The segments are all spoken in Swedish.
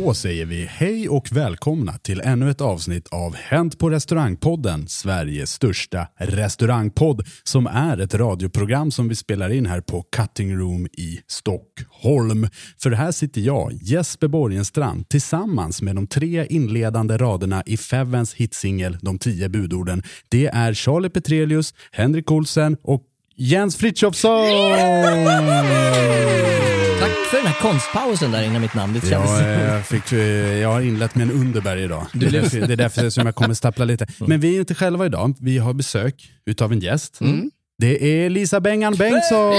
Då säger vi hej och välkomna till ännu ett avsnitt av Hänt på restaurangpodden, Sveriges största restaurangpodd, som är ett radioprogram som vi spelar in här på Cutting Room i Stockholm. För här sitter jag, Jesper Borgenstrand, tillsammans med de tre inledande raderna i Fevens hitsingel De tio budorden. Det är Charlie Petrelius, Henrik Olsen och Jens Frithiofsson! Tack för den här konstpausen där innan mitt namn. Det kändes... Ja, jag, fick, eh, jag har inlett med en Underberg idag. Det är, därför, det är därför som jag kommer stappla lite. Men vi är inte själva idag. Vi har besök utav en gäst. Det är Lisa Bengan Bengtsson!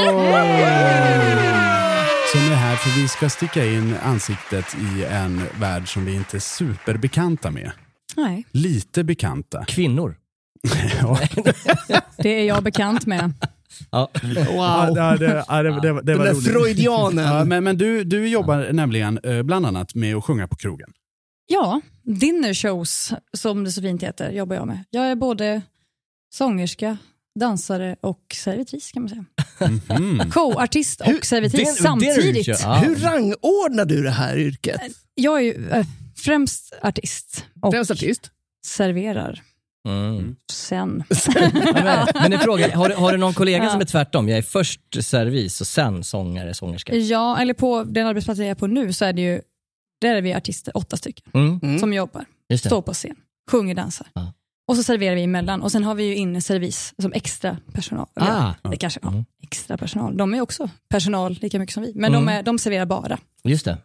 Som är här för vi ska sticka in ansiktet i en värld som vi inte är superbekanta med. Nej, Lite bekanta. Kvinnor. Ja. det är jag bekant med. Ja. Ja, det, det, ja, det, det, det Den var där roligt. freudianen. Ja, men men du, du jobbar nämligen eh, bland annat med att sjunga på krogen. Ja, dinner shows som det så fint heter jobbar jag med. Jag är både sångerska, dansare och servitris kan man säga. Mhm. Co-artist och servitris samtidigt. ja. Hur rangordnar du det här yrket? Jag är ju äh, främst artist och Främst artist? serverar Mm. sen. Men, men en fråga, har, du- har du någon kollega Ja. som är tvärtom? Jag är först servis och sen sångare, sångerska. Ja, eller på den arbetsplatsen jag är på nu så är det ju där är vi artister, åtta stycken, Mm. Mm. som jobbar. Står på scen, sjunger, dansar. Ja. Och så serverar vi emellan. Och sen har vi ju inne servis som extra personal. Ah. det kanske, ja, Mm. extra personal. De är också personal lika mycket som vi. Men Mm. de, är, de serverar bara. Just det.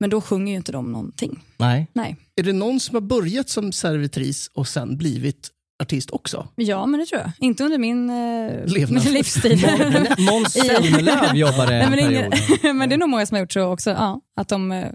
Men då sjunger ju inte de någonting. Nej. Nej. Är det någon som har börjat som servitris och sen blivit artist också? Ja, men det tror jag. Inte under min, eh, livstid. Måns Zelmerlöw jobbade Nej, en men, period. ingen, men det är nog många som har gjort så också. Ja, att de, eh,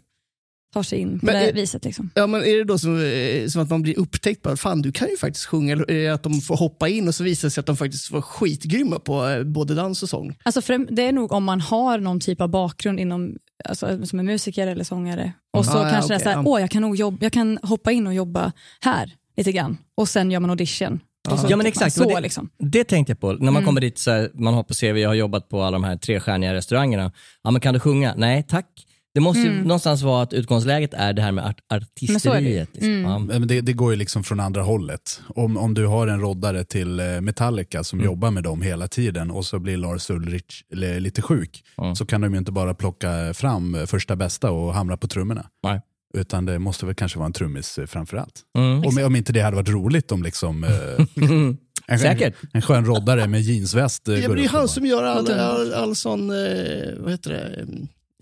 tar sig in på Men det är- viset. Liksom. Ja, men är det då som, eh, som att man blir upptäckt på att fan du kan ju faktiskt sjunga, eller är det att de får hoppa in och så visar det sig att de faktiskt var skitgrymma på eh, både dans och sång? Alltså för, det är nog om man har någon typ av bakgrund inom, alltså, som en musiker eller sångare. Och så Ah, ja, kanske det är okej, så här, ja. åh jag kan, nog jobba, jag kan hoppa in och jobba här lite grann. Och sen gör man audition. Så Ja men exakt, så det, liksom. det tänkte jag på. När man Mm. kommer dit, så här, man har på CV, jag har jobbat på alla de här trestjärniga restaurangerna. Ja men kan du sjunga? Nej tack. Det måste ju Mm. någonstans vara att utgångsläget är det här med art- Men så är det ju. artisteriet. Liksom. Mm. Ja. Men det, det går ju liksom från andra hållet. Om, om du har en roddare till eh, Metallica som Mm. jobbar med dem hela tiden och så blir Lars Ulrich li- lite sjuk så kan de ju inte bara plocka fram eh, första bästa och hamra på trummorna. Nej. Utan det måste väl kanske vara en trummis eh, framför allt. Mm. Om, om inte det hade varit roligt om liksom, en, Säkert. en skön roddare med jeansväst Ja, men det är han som gör all, Låter all, all sån, eh, vad heter det,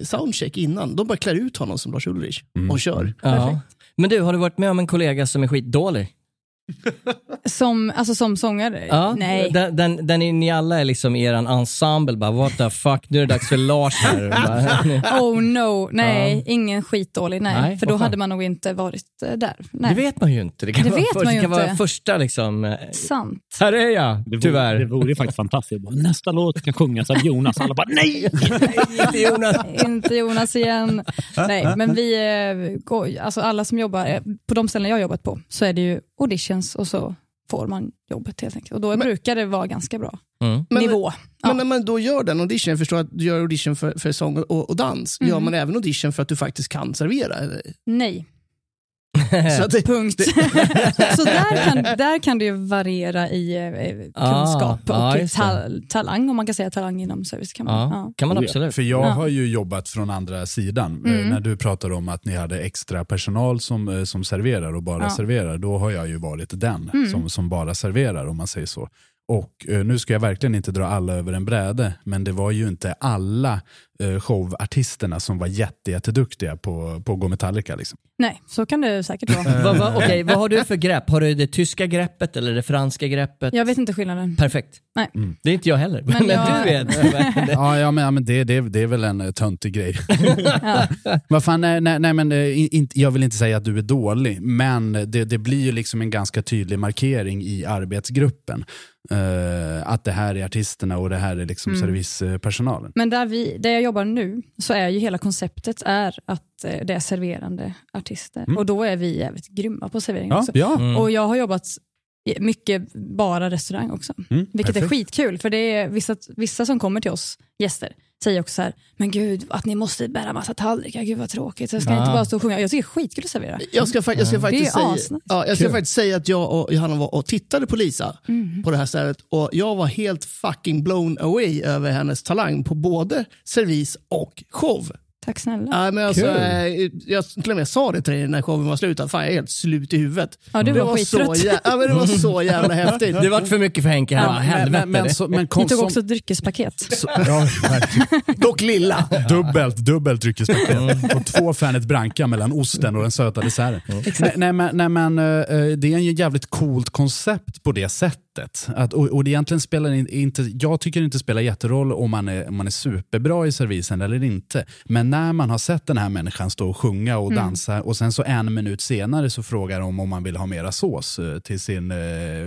soundcheck innan. De bara klär ut honom som Lars Ulrich Mm. och kör. Ja. Men du, har du varit med om en kollega som är skitdålig? Som, alltså som sångare? Ja, Nej. Den, den, den är, ni alla är liksom i er ensemble, bara what the fuck, nu är det dags för Lars här. Bara, Oh no, nej, ingen skitdålig. Nej, Nej, för då hade man nog inte varit eh, där. det Nej. vet man ju inte. Det kan, Det vara, för, det kan vara första liksom, eh, Sant. här är jag, Det vore, tyvärr. Det vore faktiskt fantastiskt. Bara, Nästa låt kan sjungas av Jonas. Alla bara nej! inte Jonas. inte Jonas igen. Nej, men vi, eh, går, alltså alla som jobbar, på de ställen jag har jobbat på, så är det ju auditions och så får man jobbet helt enkelt. Och då brukar det vara ganska bra Mm. Men- nivå. Men Ja. när man då gör den audition, jag förstår att du gör audition för, för sång och, och dans, Mm. gör man även audition för att du faktiskt kan servera? eller? Nej, Så det, punkt. så där kan, där kan det ju variera i eh, Ah, kunskap ja, och just tal, talang, om man kan säga talang inom service. Kan man, ja. kan man absolut. För jag Ja. har ju jobbat från andra sidan. Eh, Mm. När du pratar om att ni hade extra personal som, eh, som serverar och bara serverar, då har jag ju varit den Mm. som, som bara serverar om man säger så. Och nu ska jag verkligen inte dra alla över en bräde, men det var ju inte alla showartisterna som var jätte, jätteduktiga på, på att gå Metallica. Liksom. Nej, så kan det säkert vara. vad, vad, okej, vad har du för grepp? Har du det tyska greppet eller det franska greppet? Jag vet inte skillnaden. Perfekt. Nej. Det är inte jag heller, men, Men jag- du vet. Ja, ja, men, ja, men det, det, det är väl en eh, töntig grej. Ja. Vad fan, nej, nej, nej, men, eh, in, jag vill inte säga att du är dålig, men det, det blir ju liksom en ganska tydlig markering i arbetsgruppen. eh, att det här är artisterna och det här är liksom Mm. servicepersonalen. Men där, vi, där jag jobbar nu så är ju hela konceptet är att eh, det är serverande artister. Mm. Och då är vi jävligt grymma på servering Ja, också. ja. Mm. Och jag har jobbat mycket bara restaurang också. Mm, Vilket är perfekt. skitkul, för det är vissa, vissa som kommer till oss, gäster, säger också så här, men gud att ni måste bära massa tallrikar, gud vad tråkigt, jag ska Ja. inte bara stå och sjunga. Jag tycker det är skitkul att servera. jag ska, jag ska Det faktiskt säga, ja, jag ska faktiskt säga att jag och Johanna var och tittade på Lisa Mm. på det här stället och jag var helt fucking blown away över hennes talang på både servis och show. Tack snälla. Ja, men alltså, Kul. eh, jag till och med sa det till dig när showen var slut, att fan, jag är helt slut i huvudet. Ja, du det, var var så jä- ja, men det var så jävla häftigt. Det var för mycket för Henke här. Ja, helvete. men, men, så, men Ni tog också ett dryckespaket. så, ja, verkligen. Dock lilla. dubbelt, dubbelt dryckespaket. Och två Fernet Branca mellan osten och den söta desserten. Nej, nej, men, nej, men, eh, det är en jävligt coolt koncept på det sättet. Att, och, och det egentligen spelar in- inte, jag tycker det inte spelar jätteroll om man, är, om man är superbra i servisen eller inte. Men när man har sett den här människan stå och sjunga och dansa och sen så en minut senare så frågar de om man vill ha mera sås eh, till sin eh,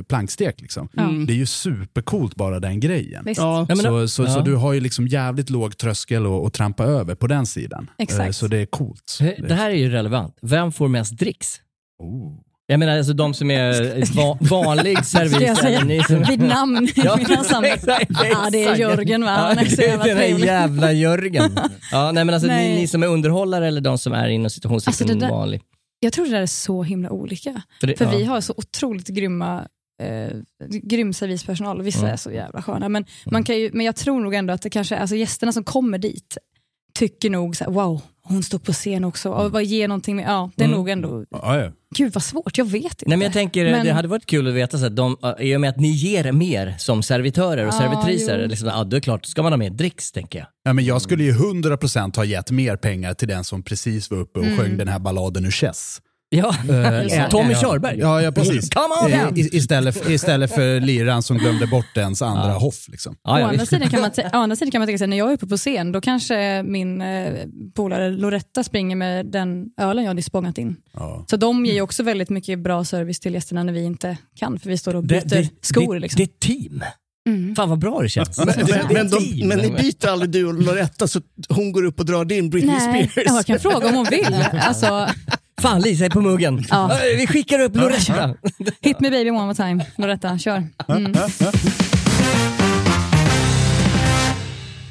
plankstek. Liksom. Ja. Det är ju supercoolt bara den grejen. Visst. Ja. Så, då- så, ja. så du har ju liksom jävligt låg tröskel att, att trampa över på den sidan. Exakt. Eh, Så det är coolt. Det här är ju relevant. Vem får mest dricks? Oh. Jag menar alltså de som är va vanlig ni som... vid namn? Ja, exakt, Ja, det är. Jörgen va? Han är så Ja, jävla Den här jävla Jörgen. Ja, nej, men alltså, ni, Nej. ni som är underhållare eller de som är inom situationstecken Alltså, vanlig. Jag tror det där är så himla olika. För, det, För ja. vi har så otroligt grymma eh, grym servispersonal och vissa Mm. är så jävla sköna. Men, man kan ju, men jag tror nog ändå att det kanske, alltså gästerna som kommer dit tycker nog så här, wow, hon stod på scen också och vad ger någonting med, ja det är Mm. nog ändå, Ja, ja. gud vad svårt, jag vet inte. Nej, men jag tänker, Men- det hade varit kul att veta, så att de, i och med att ni ger mer som servitörer och Ja, servitriser, jo. liksom, ja, då är klart, ska man ha mer dricks tänker jag. Ja, men jag skulle ju 100% ha gett mer pengar till den som precis var uppe och Mm. sjöng den här balladen ur Chess. Ja, Eh, Tommy ja. Körberg. Ja, ja precis. Come on i- istället, istället för liran som glömde bort ens andra Ja. hoff. Liksom. Ja, Å ja, andra, visst. sidan kan man å andra sidan kan man tänka sig, när jag är uppe på scen, då kanske min eh, polare Loretta springer med den ölen jag nyss bångat in. Ja. Så de ger ju också väldigt mycket bra service till gästerna när vi inte kan, för vi står och byter det, det, skor. det, liksom. det är ett team. Mm. Fan vad bra det känns. Men, Det är men, men, de, men ni byter aldrig du och Loretta så hon går upp och drar din Britney Nej, Spears? ja, jag kan fråga om hon vill. Alltså, Fan Lisa är på muggen. Ja. Vi skickar upp Loretta. hit me baby one more time. Loretta, kör. Mm.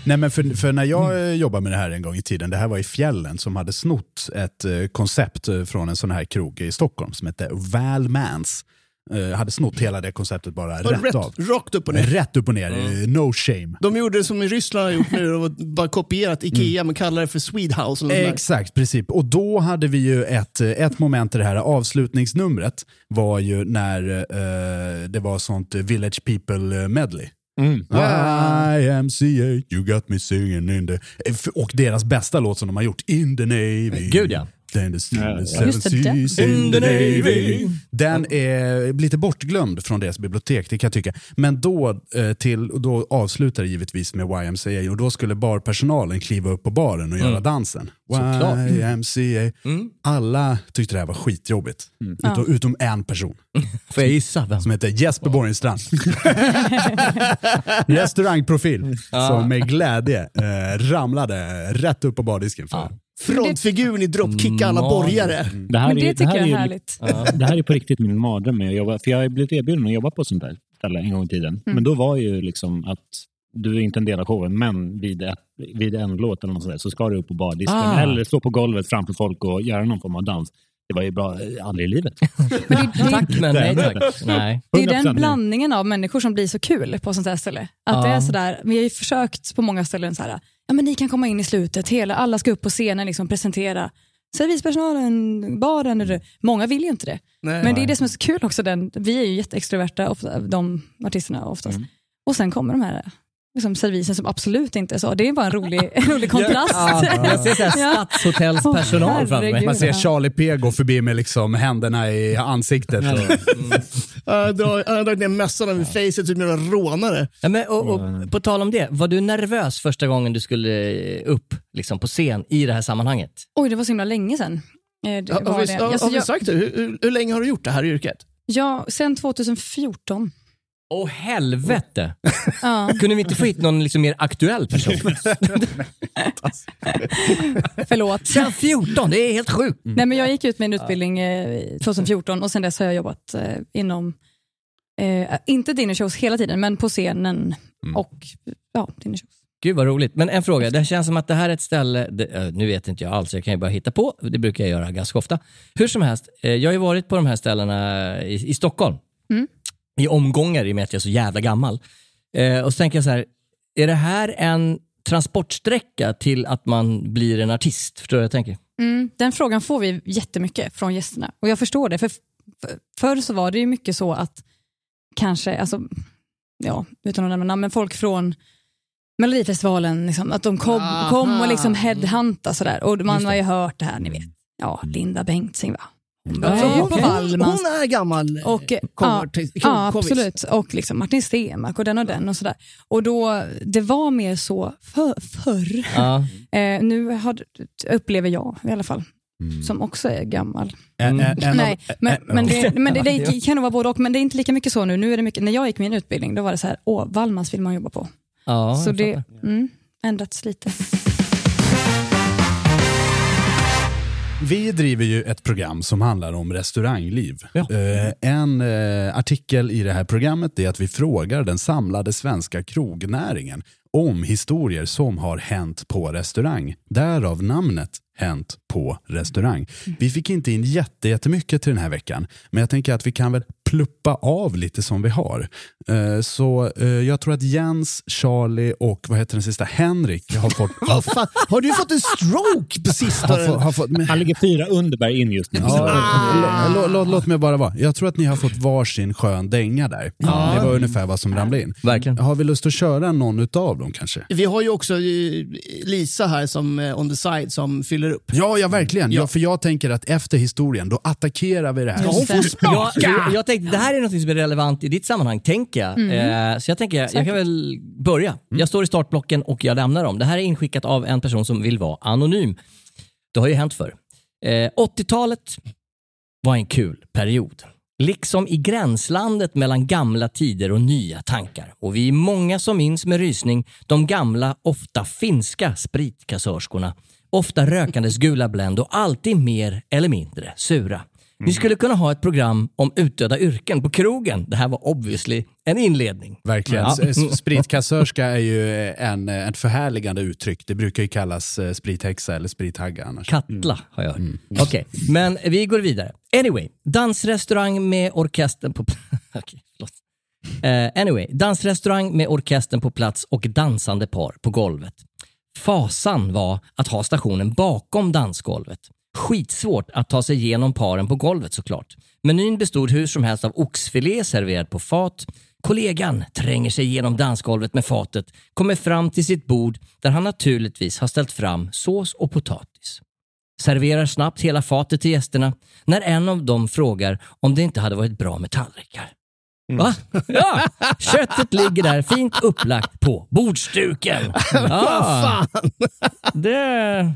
Nej, men för, för när jag eh, jobbade med det här en gång i tiden, det här var i fjällen som hade snott ett eh, koncept eh, från en sån här krog i Stockholm som hette Valmans. Eh, hade snott hela det konceptet bara Och rätt, rätt, av. Rakt upp och ner. Rätt upp och ner, eh, no shame. De gjorde det som i Ryssland har gjort nu, de bara kopierat Ikea men kallar det för Swedehouse. eller Exakt, precis. Och då hade vi ju ett, eh, ett moment i det här avslutningsnumret var ju när eh, det var sånt Village People medley. Mm. YMCA, you got me singing in the... Och deras bästa låt som de har gjort, In the Navy. Gud, ja. Then the den. seas in the Navy. Den är lite bortglömd från deras bibliotek, det kan jag tycka. Men då, eh, till, och då avslutar det givetvis med YMCA och då skulle barpersonalen kliva upp på baren och göra dansen. YMCA. Mm. Alla tyckte det här var skitjobbigt. Utom, utom en person Får jag gissa vem? som heter Jesper Borgenstrand. Restaurangprofil som med glädje eh, ramlade rätt upp på bardisken. För. Ja. Frontfiguren i Dropkick alla Mm. borgare. Det här Men det är, tycker här jag är ju- härligt. Det här är på riktigt min mardröm. med att jobba, för jag har blivit erbjuden att jobba på sånt där ställe en gång i tiden. Mm. Men då var ju liksom att du är inte en del av showen, men vid, ett, vid en låt eller något sånt där, så ska du upp på bardisken Ah. eller stå på golvet framför folk och göra någon form av dans. Det var ju bra, eh, aldrig i livet. Tack men nej tack. Nej. Det är 100% den blandningen av människor som blir så kul på sånt här ställe. Att Ja. det är sådär, vi har ju försökt på många ställen så här, ja men ni kan komma in i slutet, hela, alla ska upp på scenen liksom presentera servispersonalen, baren, eller, många vill ju inte det. Nej. Men det är det som är så kul också, den, vi är ju jätteextroverta, ofta, de artisterna oftast. Och sen kommer de här liksom, servisen som absolut inte är så. Det är bara en rolig, en rolig kontrast. Ja, jag ser stadshotellspersonal Åh, framför mig. Man ser. Charlie P gå förbi med liksom händerna i ansiktet. Och, Han har dragit ner mössan över som en jävla rånare. Ja, men, och, och, på tal om det, var du nervös första gången du skulle upp liksom, på scen i det här sammanhanget? Oj, det var så himla länge sedan. Eh, det Har, var har, vi, det. har, Alltså, har vi jag, sagt det? Hur, hur, hur länge har du gjort det här yrket? ja, sen 2014. Åh helvete! Ja. Kunde vi inte få hit någon liksom, mer aktuell person? Förlåt. Sen 14, det är helt sjukt. Nej, men jag gick ut med en utbildning eh, 2014 och sen dess har jag jobbat eh, inom, eh, inte dinnershows hela tiden, men på scenen och ja, dinnershows. Gud vad roligt. Men en fråga, det känns som att det här är ett ställe, det, eh, nu vet inte jag alls, jag kan ju bara hitta på, det brukar jag göra ganska ofta. Hur som helst, eh, jag har ju varit på de här ställena i, i Stockholm. Mm. I omgångar i och med att jag är så jävla gammal. Eh, och så tänker jag så här, är det här en transportsträcka till att man blir en artist? Förstår du vad jag tänker? Mm, den frågan får vi jättemycket från gästerna och jag förstår det. För, för Förr så var det ju mycket så att kanske, alltså, ja, utan att nämna namn, men folk från Melodifestivalen, liksom, att de kom, Aha. kom och liksom headhuntade sådär. Och man har ju hört det här, ni vet. Ja, Linda Bengtzing va? Hon okej. på Wallmans. Hon är gammal. eh, Och, eh, ja, ja, absolut. Och liksom Martin Stenmarck och den och den och sådär. Och då, det var mer så för, förr. Ja. Eh, nu har, upplever jag i alla fall, som också är gammal. Nej, men, en- men, det, men det, Ja. det kan nog vara både och, men det är inte lika mycket så nu. nu är det mycket, när jag gick min utbildning, då var det så här, åh, Wallmans vill man jobba på. Ja, så det mm, ändrats lite. Vi driver ju ett program som handlar om restaurangliv. Ja. Eh, en eh, artikel i det här programmet är att vi frågar den samlade svenska krognäringen om historier som har hänt på restaurang. Därav namnet Hänt på restaurang. Vi fick inte in jätte- jättemycket till den här veckan, men jag tänker att vi kan väl kluppa av lite som vi har. Eh, Så eh, jag tror att Jens, Charlie och vad heter den sista, Henrik har fått... Har, Vad fan, har du fått en stroke på har, sistone? fått- har fått men, Han ligger fyra Underberg in just nu. låt mig bara vara. Jag tror att ni har fått varsin skön dänga där. Det var ungefär vad som ramlade in. Verkligen. Har vi lust att köra någon utav dem kanske? Vi har ju också eh, Lisa här som on the side som fyller upp. Ja, ja verkligen. Ja. för jag tänker att efter historien, då attackerar vi det här. Ja, hon får Jag, jag, jag tänkte, det här är något som är relevant i ditt sammanhang, tänker jag. Eh, så jag tänker, jag, jag kan väl börja. Jag står i startblocken och jag lämnar dem. Det här är inskickat av en person som vill vara anonym. Det har ju hänt förr. Eh, 80-talet var en kul period. Liksom i gränslandet mellan gamla tider och nya tankar. Och vi är många som minns med rysning de gamla, ofta finska spritkassörskorna. Ofta rökandes gula Blend och alltid mer eller mindre sura. Ni skulle kunna ha ett program om utdöda yrken på krogen. Det här var obviously en inledning. Verkligen. Ja. Spritkassörska är ju en, ett förhärligande uttryck. Det brukar ju kallas eh, sprithäxa eller sprithagga annars. Katla har jag hört. Okej, men vi går vidare. Anyway, dansrestaurang med orkestern på Okej, förlåt. Eh, anyway, dansrestaurang med orkestern på plats och dansande par på golvet. Fasan var att ha stationen bakom dansgolvet. Skitsvårt att ta sig igenom paren på golvet såklart. Menyn bestod hur som helst av oxfilé serverad på fat. Kollegan tränger sig igenom dansgolvet med fatet, kommer fram till sitt bord där han naturligtvis har ställt fram sås och potatis. Serverar snabbt hela fatet till gästerna när en av dem frågar om det inte hade varit bra med tallrikar. Va? Ja, köttet ligger där fint upplagt på bordsduken. Ja, det,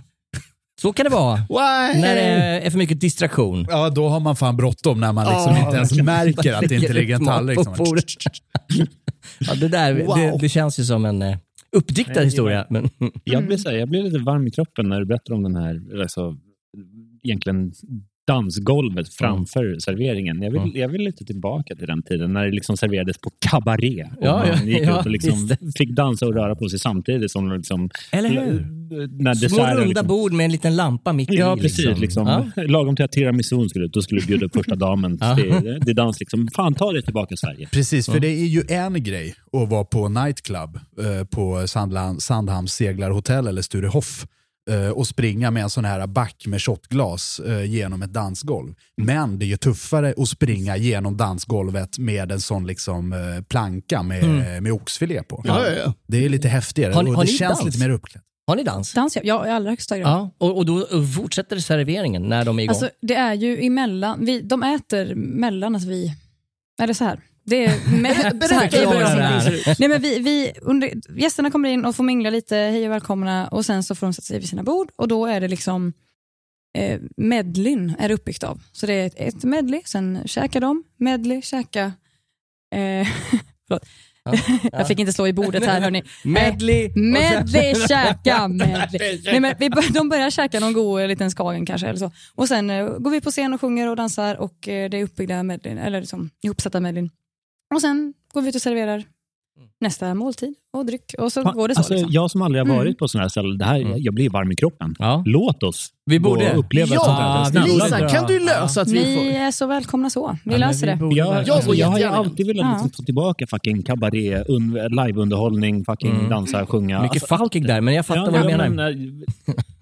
så kan det vara Why? när det är för mycket distraktion. Ja, då har man fan bråttom när man liksom Ja, inte ens märker att det inte ligger en tallrik. på som- bordet. Ja, det, där, det, Wow. det känns ju som en eh, uppdiktad Nej, historia. Men, Jag blir, så här, jag blir lite varm i kroppen när du berättar om den här, alltså, egentligen dansgolvet framför serveringen. Jag vill, Mm. jag vill lite tillbaka till den tiden när det liksom serverades på kabaré. Och Ja, man gick ja, ut och liksom visst. fick dansa och röra på sig samtidigt. som liksom, Eller hur? Små runda liksom, bord med en liten lampa mitt Ja, i. precis. Liksom. Ja. Lagom till att tiramisun skulle ut, då skulle du bjuda upp första damen till, till dans. Liksom. Fan, ta dig tillbaka till Sverige. Precis, för det är ju en grej att vara på nightclub eh, på Sandhamns seglarhotell eller Sturehof eh, och springa med en sån här back med shotglas eh, genom ett dansgolv. Men det är ju tuffare att springa genom dansgolvet med en sån liksom, eh, planka med, med oxfilé på. Ja, ja, ja. Det är lite häftigare Har ni- och det känns dans? lite mer uppklätt. Har ni dans? Dans ja, ja i allra högsta grad. Ja, och, och då fortsätter serveringen när de är igång? Alltså, det är ju emellan, vi, de äter mellan att vi, eller så här. Det är med, så här det här. Nej, men vi, vi, under, gästerna kommer in och får mingla lite, hej och välkomna och sen så får de sätta sig vid sina bord och då är det liksom eh, medlyn är uppbyggt av. Så det är ett, ett medley, sen käkar de, medley, käka. Eh, förlåt. jag fick inte slå i bordet här hörni. Medley. Medley, käka, medley. Nej, men vi, de börjar käka någon god liten skagen kanske. Eller så. Och Sen eh, går vi på scen och sjunger och dansar och eh, det är uppbyggda medley, eller liksom, ihopsatta medley. Och sen går vi ut och serverar nästa måltid och dryck och så går det så. Alltså, liksom. Jag som aldrig har varit Mm. på sådana här ställen, det här, jag blir varm i kroppen. Ja. Låt oss Vi gå borde. och uppleva Ja, sånt här. Lisa, kan du lösa att vi Ni får... är så välkomna så. Vi Ja, löser vi det. borde Jag, alltså, jag har alltid velat Ja. liksom få tillbaka fucking kabaré, un- liveunderhållning, fucking Mm. dansa, sjunga. Mycket Alltså, fucking där, men jag fattar ja, vad du menar. men,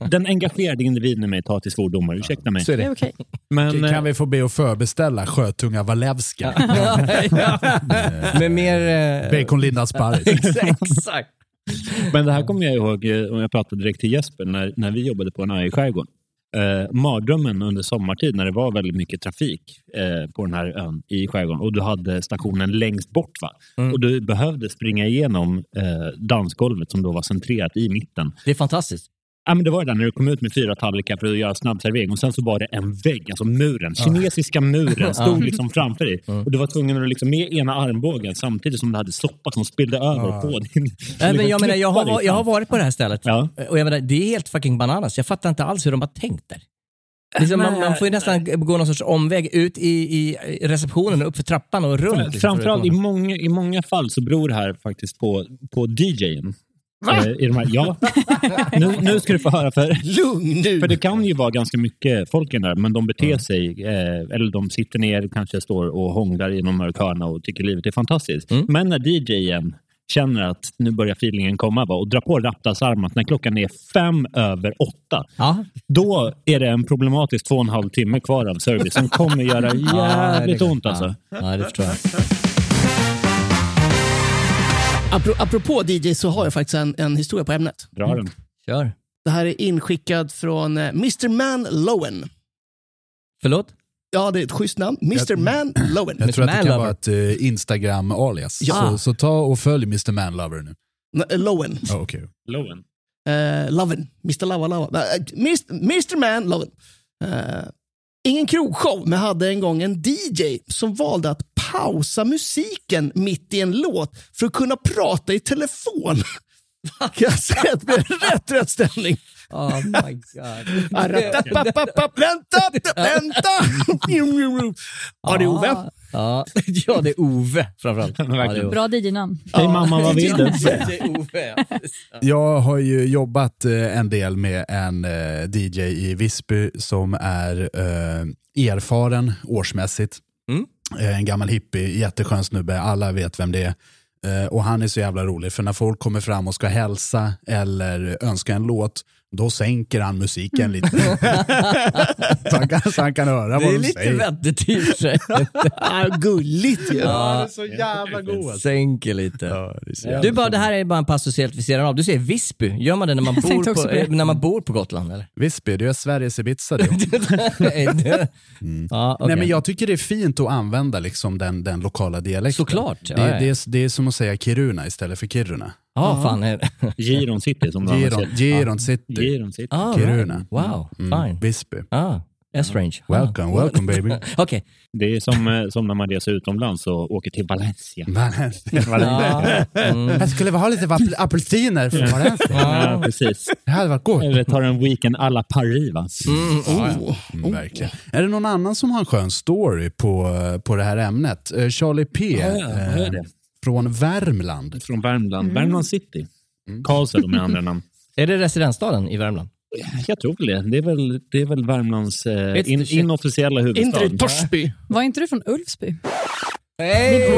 eh, den engagerade individen i mig tar till svordomar, ursäkta mig. Så är Det det. är okej. Men, eh, Kan vi få be att förbeställa sjötunga Walewska? Med mer... Eh, Baconlindad sparris. Exakt. Men det här kommer jag ihåg, eh, om jag pratade direkt till Jesper, när, när vi jobbade på en ö i skärgården. Eh, mardrömmen under sommartid när det var väldigt mycket trafik eh, på den här ön i skärgården och du hade stationen längst bort. Va? Mm. Och du behövde springa igenom eh, dansgolvet som då var centrerat i mitten. Det är fantastiskt. Ja, men det var det där när du kom ut med fyra tallrikar för att göra snabbservering och sen så var det en vägg, alltså muren, kinesiska muren stod liksom framför dig. Och du var tvungen att liksom med ena armbågen samtidigt som du hade soppa som spillde över på din... Nej, men jag, menar, jag, har, jag har fram. varit på det här stället Ja. och jag menar, det är helt fucking bananas. Jag fattar inte alls hur de har tänkt där. Liksom, man, man får ju nästan gå någon sorts omväg ut i, i receptionen och upp för trappan och runt. liksom, Framförallt i många, i många fall så beror det här faktiskt på, på DJen. Eh, I de här, ja. nu, nu ska du få höra. För, Lugn nu! för det kan ju vara ganska mycket folk i den där, men de beter sig, eh, eller de sitter ner, kanske står och hånglar i de mörka hörnen och tycker livet är fantastiskt. Mm. Men när DJen känner att nu börjar feelingen komma va, och drar på raptasarmat när klockan är fem över åtta, Ja. då är det en problematisk två och en halv timme kvar av service som kommer göra jävligt det- ont alltså. Ja, det förstår jag. Apro- apropå DJ så har jag faktiskt en, en historia på ämnet. Dra den. Kör. Det här är inskickad från eh, Mr. Man Lowen. Förlåt? Ja, det är ett schysst namn. Mr. Man Lowen. Jag tror att det kan vara ett eh, Instagram-alias. Ja. Så, så ta och följ Mr. Manlover nu. N- eh, Lowen. Ja, okej. Lowen. Eh, Loven. Mr. Lava Lava. Eh, Mr. Mr. Man Loven. Eh, ingen krogshow, men hade en gång en DJ som valde att pausa musiken mitt i en låt för att kunna prata i telefon. Det blev rätt, rätt stämning. Oh my god. Aratapapapapp, Vänta, vänta! Ja, det är Ove. Ja, ja, det är Ove framförallt. Ja, det är Ove. Bra DJ-namn. Hej mamma, vad vill du? Jag har ju jobbat eh, en del med en eh, DJ i Visby som är eh, erfaren årsmässigt. Mm. En gammal hippie, jätteskön snubbe, alla vet vem det är. Och han är så jävla rolig, för när folk kommer fram och ska hälsa eller önska en låt, då sänker han musiken lite. så, han kan, så han kan höra Det vad är de lite säger. vettigt i och för sig. Gulligt ju. Ja, det är så jävla god. Sänker lite. Ja, det är Du bara, det här är bara en passus helt vid sidan av. Du säger Visby. Gör man det när man, bor på, det. eh, när man bor på Gotland? Eller? Visby, det är Sveriges Ibiza det. Är det- ja, okej. Nej, men jag tycker det är fint att använda liksom den, den lokala dialekten. Såklart, ja, det, ja. Det, är, det är som att säga Kiruna istället för Kiruna. Ja, fan. Är det. Giron City som de Giron, Giron City, Giron City. Ah, Kiruna. right. Wow, Mm, fine. Visby. Ah, S-range. Ah. Welcome, welcome baby. Okej. Det är som, eh, som när man reser utomlands och åker till Valencia. Ja. Mm. Jag skulle vilja ha lite apel- apelsiner från Valencia. Ja, precis. Det hade varit gott. Eller tar en weekend alla Paris va? Oh. Mm, verkligen. Är det någon annan som har en skön story på, på det här ämnet? Eh, Charlie P. Ja, ja, vad är eh? Från Värmland. Från Värmland. Värmland City. Karlstad med andra namn. Är det residensstaden i Värmland? Jag tror det. Det är väl, det är väl Värmlands eh, in, inofficiella huvudstad. Inte det Torsby? Var inte du från Ulfsby? Hey!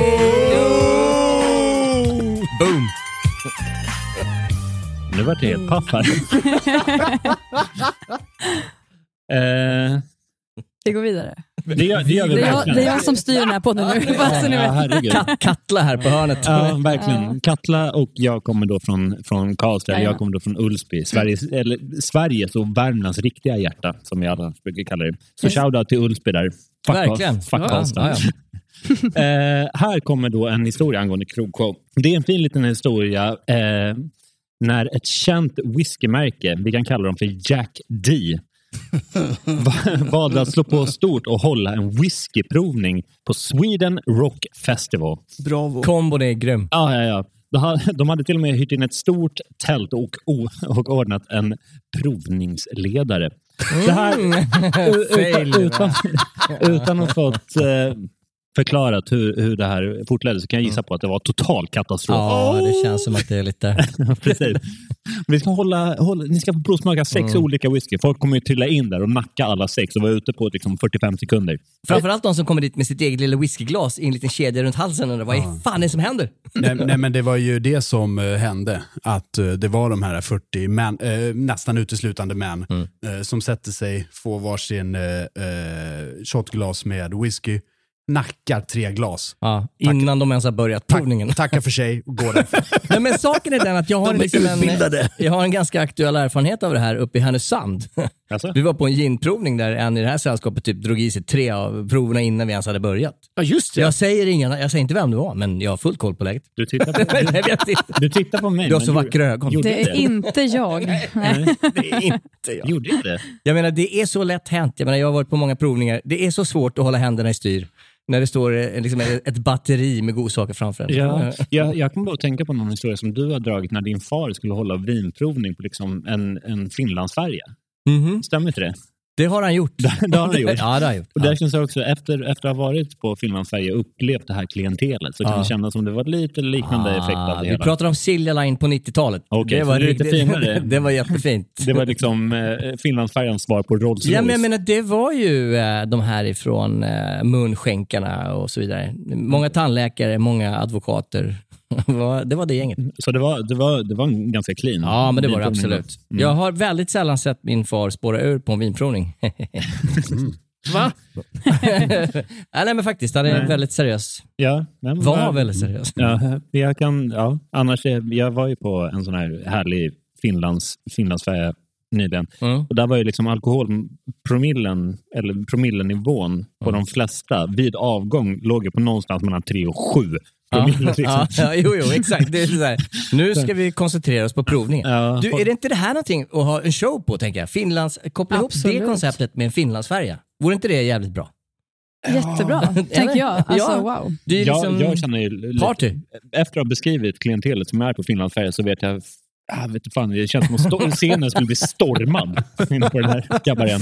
Boom! Nu vart jag helt paff här. eh, Vi går vidare. Det, gör, det gör vi Det är, jag, det är jag som styr den här podden nu. Ja. Kat- Katla här på hörnet. Ja, verkligen. Katla och jag kommer då från, från Karlstad, Ja, ja. jag kommer då från Ulsby. Sveriges, eller, Sveriges och Värmlands riktiga hjärta, som vi alla brukar kalla det. Så shoutout till Ulsby där. Fuck Verkligen. Off, fuck Ja, Karlstad. ja, eh, här kommer då en historia angående krogshow. Det är en fin liten historia eh, när ett känt whiskymärke, vi kan kalla dem för Jack D, valde att slå på stort och hålla en whiskyprovning på Sweden Rock Festival. Bravo. Kombon är grym. Ja, ja, ja. De hade, de hade till och med hyrt in ett stort tält och, och ordnat en provningsledare. Det här, Fail, utan, utan, utan att fått eh, förklarat hur, hur det här fortledde så kan jag gissa på att det var total katastrof. Ja, det känns som att det är lite... Precis. Vi ska hålla, hålla, ni ska få provsmaka sex olika whisky. Folk kommer ju trilla in där och nacka alla sex och vara ute på liksom 45 sekunder. Framförallt de som kommer dit med sitt eget lilla whiskyglas i en liten kedja runt halsen och vad är fan det som händer? nej, nej, men det var ju det som eh, hände. Att eh, det var de här 40 män, eh, nästan uteslutande män, eh, som sätter sig, får varsin eh, shotglas med whisky, nackar tre glas. Ja, innan de ens har börjat provningen. Tackar för sig och går därifrån. Nej, men saken är den att jag har, De liksom en, jag har en ganska aktuell erfarenhet av det här uppe i Härnösand. Alltså? Vi var på en ginprovning där en i det här sällskapet typ drog i sig tre av proverna innan vi ens hade börjat. Ja, just det. Jag säger, inga, jag säger inte vem det var, men jag har full koll på läget. Du tittar på, jag inte. du tittar på mig. Du har så vackra ögon. Det är inte jag. Nej. Det är inte jag. Gjorde jag det? Jag menar, det är så lätt hänt. Jag menar, jag har varit på många provningar. Det är så svårt att hålla händerna i styr när det står eh, liksom, ett batteri med godsaker framför en. Ja, jag, jag kan bara tänka på någon historia som du har dragit när din far skulle hålla vinprovning på liksom en, en Finlandsfärja. Mhm. Stämmer inte det? Det har han gjort. Det har han gjort. Ja, det har han gjort. Och där känns det också, efter, efter att ha varit på Finland-Sverige och upplevt det här klientelet så kan Ja. det kännas som det var lite liknande effekt av Ah, det vi hela. pratar om Silja Line på 90-talet. Okej, det, var det lite finare. det var jättefint. Det var liksom eh, Finlandsfärjans svar på Rolls Royce. Ja, men jag menar, det var ju eh, de här ifrån eh, munskänkarna och så vidare. Många tandläkare, många advokater. Det var- det gänget. Så det var, det var, det var en ganska clean Ja, men det var det absolut. Mm. Jag har väldigt sällan sett min far spåra ur på en vinprovning. Va? ja, nej, men faktiskt, han är Nej. väldigt seriös. Ja, men Var vad- väldigt seriös. Ja, jag kan, ja. Annars, är, jag var ju på en sån här härlig Finlands, Finlandsfärja nyligen. Mm. Och där var ju liksom alkoholpromillen, eller promillenivån på Mm. de flesta vid avgång låg ju på någonstans mellan 3 och 7 promille. Ja, liksom. ja, ja, jo, jo, exakt. Det är så här. Nu ska vi koncentrera oss på provningen. Ja. Du, är det inte det här någonting att ha en show på, tänker jag? Finlands, koppla ihop Absolut. det konceptet med en Finlandsfärja. Vore inte det jävligt bra? Jättebra, tänker jag. Alltså, Ja. wow. Det är liksom jag, jag känner ju, party. efter att ha beskrivit klientelet som är på Finlandsfärja så vet jag Ah, vet fan, det känns som att scenen skulle bli stormad inne på den här kabarén.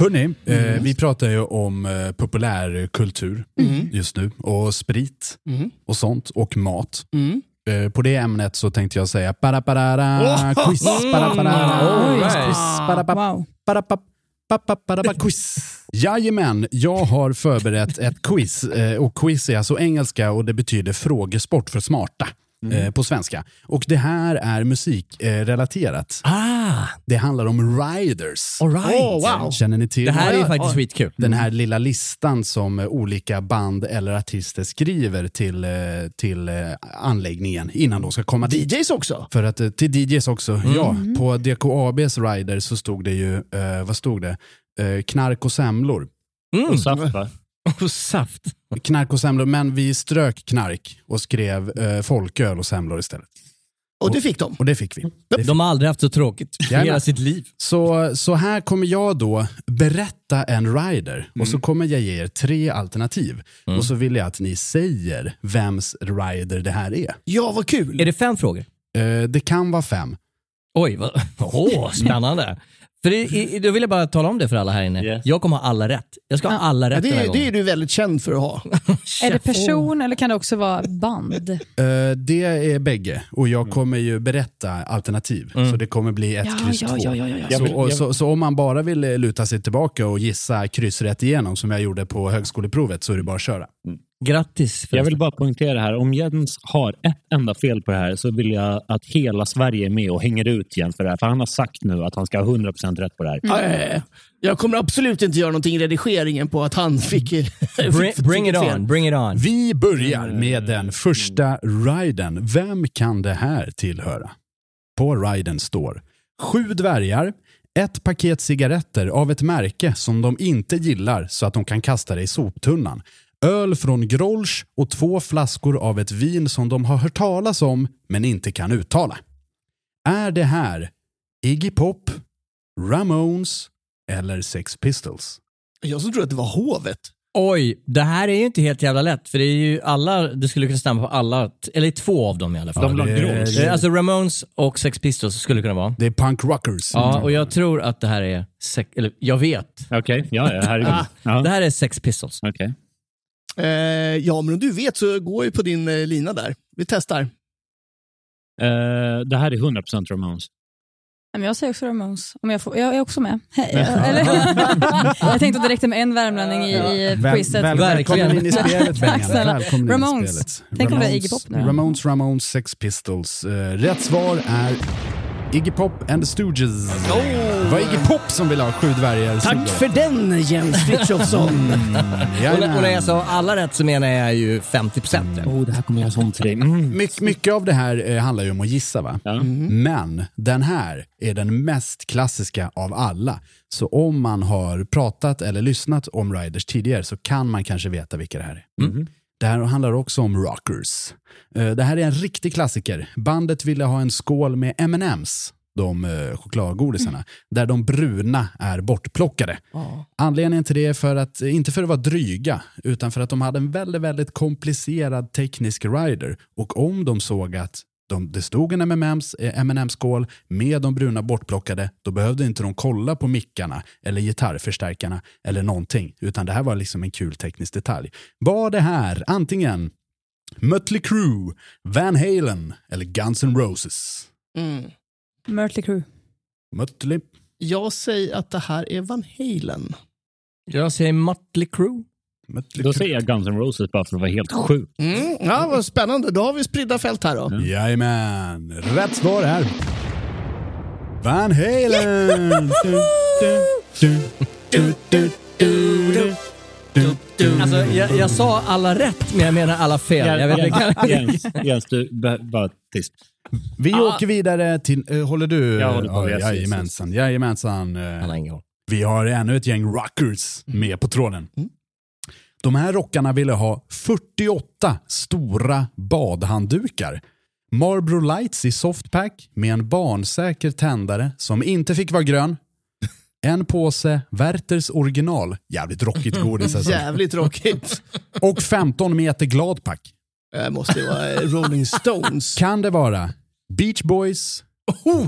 Hörni, eh, vi pratar ju om eh, populärkultur just nu och sprit Mm. och sånt och mat. Mm. Eh, på det ämnet så tänkte jag säga para para Oh! quiz, para para Oj. quiz, quiz, para pa- Wow. para pa- pa- pa- para pa- quiz. Jajamän, jag har förberett ett quiz eh, och quiz är alltså engelska och det betyder frågesport för smarta. Eh, på svenska. Och det här är musikrelaterat. Eh. Ah, det handlar om riders. all right. Oh, wow. Känner ni till Det här är faktiskt skitkul. den här lilla listan som eh, olika band eller artister skriver till, eh, till eh, anläggningen innan de ska komma dit? DJs också. För att, eh, till DJs också, ja. På DKABs rider så stod det ju, eh, vad stod det? Eh, knark och semlor. Mm. Och saft va? Och saft. Knark och semlor, men vi strök knark och skrev eh, folköl och semlor istället. Och det fick de. Och det fick vi. De har aldrig haft så tråkigt i hela sitt liv. Så, så här kommer jag då berätta en rider och så kommer jag ge er tre alternativ. Och så vill jag att ni säger vems rider det här är. Ja, vad kul. Är det fem frågor? Eh, det kan vara fem. Oj, vad oh, spännande. För det, i- då vill jag bara tala om det för alla här inne. Yes. Jag kommer ha alla rätt. Jag ska ha alla rätt den här det, gången. det är du väldigt känd för att ha. Är det person eller kan det också vara band? Eh, det är bägge och jag kommer ju berätta alternativ. Så det kommer bli ett Ja, kryss ja, två. ja, ja, ja, ja. Så, och, så, så om man bara vill eh, luta sig tillbaka och gissa kryss rätt igenom som jag gjorde på högskoleprovet så är det bara att köra. Grattis. Jag vill bara poängtera här, om Jens har ett enda fel på det här så vill jag att hela Sverige är med och hänger ut Jens för det här. För han har sagt nu att han ska ha 100% rätt på det här. Ja. Jag kommer absolut inte göra någonting i redigeringen på att han fick... Bring, fick- bring fick it on, bring it on. Vi börjar med den första riden. Vem kan det här tillhöra? På riden står sju dvärgar, ett paket cigaretter av ett märke som de inte gillar så att de kan kasta det i soptunnan. Öl från Grolsch och två flaskor av ett vin som de har hört talas om men inte kan uttala. Är det här Iggy Pop, Ramones eller Sex Pistols? Jag som tror att det var hovet. Oj, det här är ju inte helt jävla lätt. För det är ju alla, det skulle kunna stämma på alla, eller två av dem i alla fall. De la det- det- Alltså Ramones och Sex Pistols skulle kunna vara. Det är punk rockers. Ja, och jag tror att det här är, sex, eller jag vet. Okej, ja, ja, herregud. Ja. Det här är Sex Pistols. Okej. Eh, ja, men om du vet så går ju på din eh, lina där. Vi testar. Eh, det här är 100% Ramones. Nej, men Jag säger också Ramones. Om jag, får, jag är också med. Hej. Eller, jag tänkte direkt med en värmlänning i, i Väl, quizet. väl, välkommen in i spelet Tack snälla. Välkommen in i Ramones. spelet. Tänk om det är Iggy Pop nu? Ramones, Ramones, Sex Pistols. Eh, rätt svar är Iggy Pop and the Stooges. Det var Iggy Pop som ville ha sju dvärgar. Tack för den Jens Frithiofsson. Och, när- och när jag sa alla rätt så menar jag ju 50 procent. Oh, det här kommer jag sånt till dig. Mm. My, mycket av det här eh, handlar ju om att gissa va? Ja. Men den här är den mest klassiska av alla. Så om man har pratat eller lyssnat om Riders tidigare så kan man kanske veta vilka det här är. Mm. Det här handlar också om rockers. Eh, Det här är en riktig klassiker. Bandet ville ha en skål med M&M's de eh, chokladgodisarna, där de bruna är bortplockade. Anledningen till det är för att, eh, inte för att vara dryga, utan för att de hade en väldigt, väldigt komplicerad teknisk rider. Och om de såg att de, det stod en M&M's, eh, M&M-skål med de bruna bortplockade, då behövde inte de kolla på mickarna eller gitarrförstärkarna eller någonting, utan det här var liksom en kul teknisk detalj. Var det här antingen Mötley Crüe, Van Halen eller Guns N' Roses? Mm. Mötley Crüe. Mötley. Jag säger att det här är Van Halen. Jag säger Mötley Crüe. Då säger jag Guns N' Roses bara för att vara helt sjuk. Mm. Ja, vad spännande. Då har vi spridda fält här då. Jajamän, rätt svar är Van Halen! Alltså, jag, jag sa alla rätt, men jag menar alla fel. Jag vet, kan... Jens, Jens, du, bara tyst. Vi åker vidare till, eh, håller du? Jag håller på, Ja, yes, jajamensan, jajamensan. koll. Vi har ännu ett gäng rockers med på tråden. De här rockarna ville ha 48 stora badhanddukar. Marlboro Lights i softpack med en barnsäker tändare som inte fick vara grön. En påse Werthers original, jävligt rockigt godis alltså. Jävligt rockigt. Och 15 meter gladpack. Det måste vara eh, Rolling Stones. Kan det vara Beach Boys,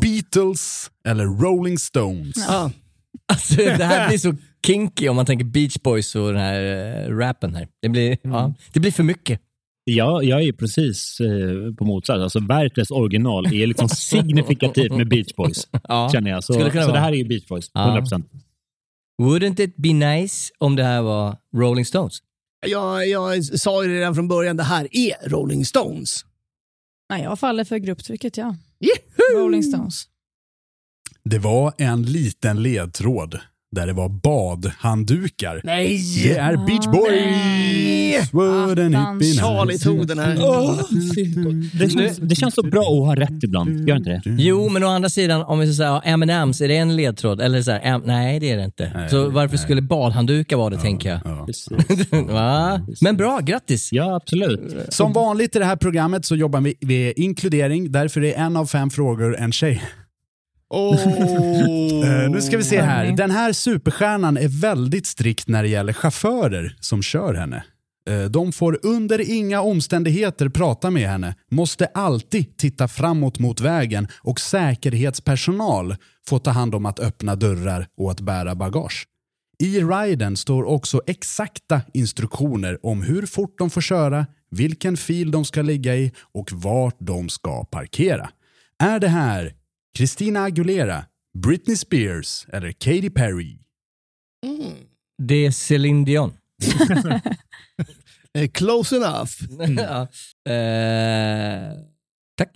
Beatles eller Rolling Stones? Ja. Alltså, det här blir så kinky om man tänker Beach Boys och den här uh, rappen här. Det blir, ja, det blir för mycket. Jag, jag är precis eh, på motsatt. Alltså Werthers original är liksom signifikativt med Beach Boys. Ja, Känner jag. Så, kunna så det här är ju Beach Boys. Ja. 100%. Wouldn't it be nice om det här var Rolling Stones? Jag, jag sa ju redan från början, det här är Rolling Stones. Nej, jag faller för grupptrycket, ja. Rolling Stones. Det var en liten ledtråd där det var badhanddukar. Nej! Det är Beach Boys! Wouldn't be nice? Charlie tog den här. Det känns, det känns så bra att ha rätt ibland. Gör inte det? Jo, men å andra sidan, om vi ska säga M&M's, är det en ledtråd? Eller så här, M- nej, det är det inte. Nej, så varför nej. skulle badhanddukar vara det, tänker jag. Ja. Men bra, grattis! Ja, absolut. Som vanligt i det här programmet så jobbar vi med inkludering. Därför är en av fem frågor en tjej. Eh, nu ska vi se här. Den här superstjärnan är väldigt strikt när det gäller chaufförer som kör henne. Eh, De får under inga omständigheter prata med henne, måste alltid titta framåt mot vägen och säkerhetspersonal får ta hand om att öppna dörrar och att bära bagage. I riden står också exakta instruktioner om hur fort de får köra, vilken fil de ska ligga i och vart de ska parkera. Är det här Christina Aguilera, Britney Spears eller Katy Perry? Det är Céline Dion. Eh, Close enough. ja. eh, tack.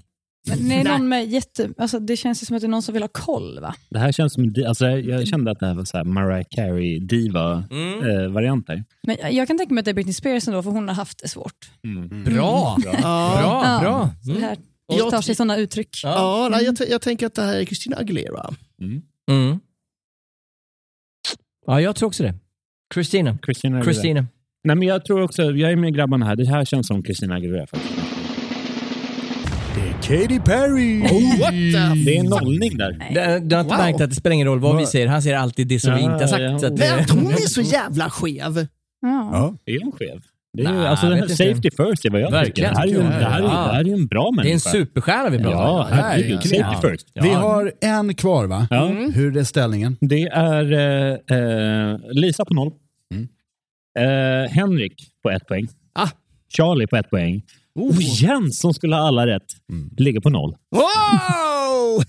Men det är någon med jätte... Alltså, det känns som att det är någon som vill ha koll, va? Det här känns som... Alltså, jag kände att det här var så här Mariah Carey Mm. diva-varianter. Men jag- jag kan tänka mig att det är Britney Spears ändå, för hon har haft det svårt. Bra! Ja. Bra, bra. Så här Jag- tar sig sådana uttryck. Ja, nej, jag, jag tänker att det här är Christina Aguilera. Mm. Ja, jag tror också det. Christina. Christina. Christina. Nej, men jag tror också, jag är med grabbarna här. Det här känns som Christina Aguilera faktiskt. Det är Katy Perry! What the Det är en nollning där. Du, du har inte Wow. märkt att det spelar ingen roll vad vi säger. Han säger alltid det som vi Ja, inte har sagt. ja. Så att, eh, att hon är så jävla skev. Ja. Ja. Är hon skev? Det är ju, Nej, alltså, här, inte. safety first är vad jag Verkligen, tycker. Det här är ju, det här är, Ja. det här är ju en bra människa. det är en superstjärna vi pratar Ja, om. herregud. verkligen. Safety first. Vi har en kvar va? Ja. Hur är ställningen? Det är eh, eh, Lisa på noll. Mm. Eh, Henrik på ett poäng. Ah. Charlie på ett poäng. Oh. Och Jens som skulle ha alla rätt ligger på noll. Wow!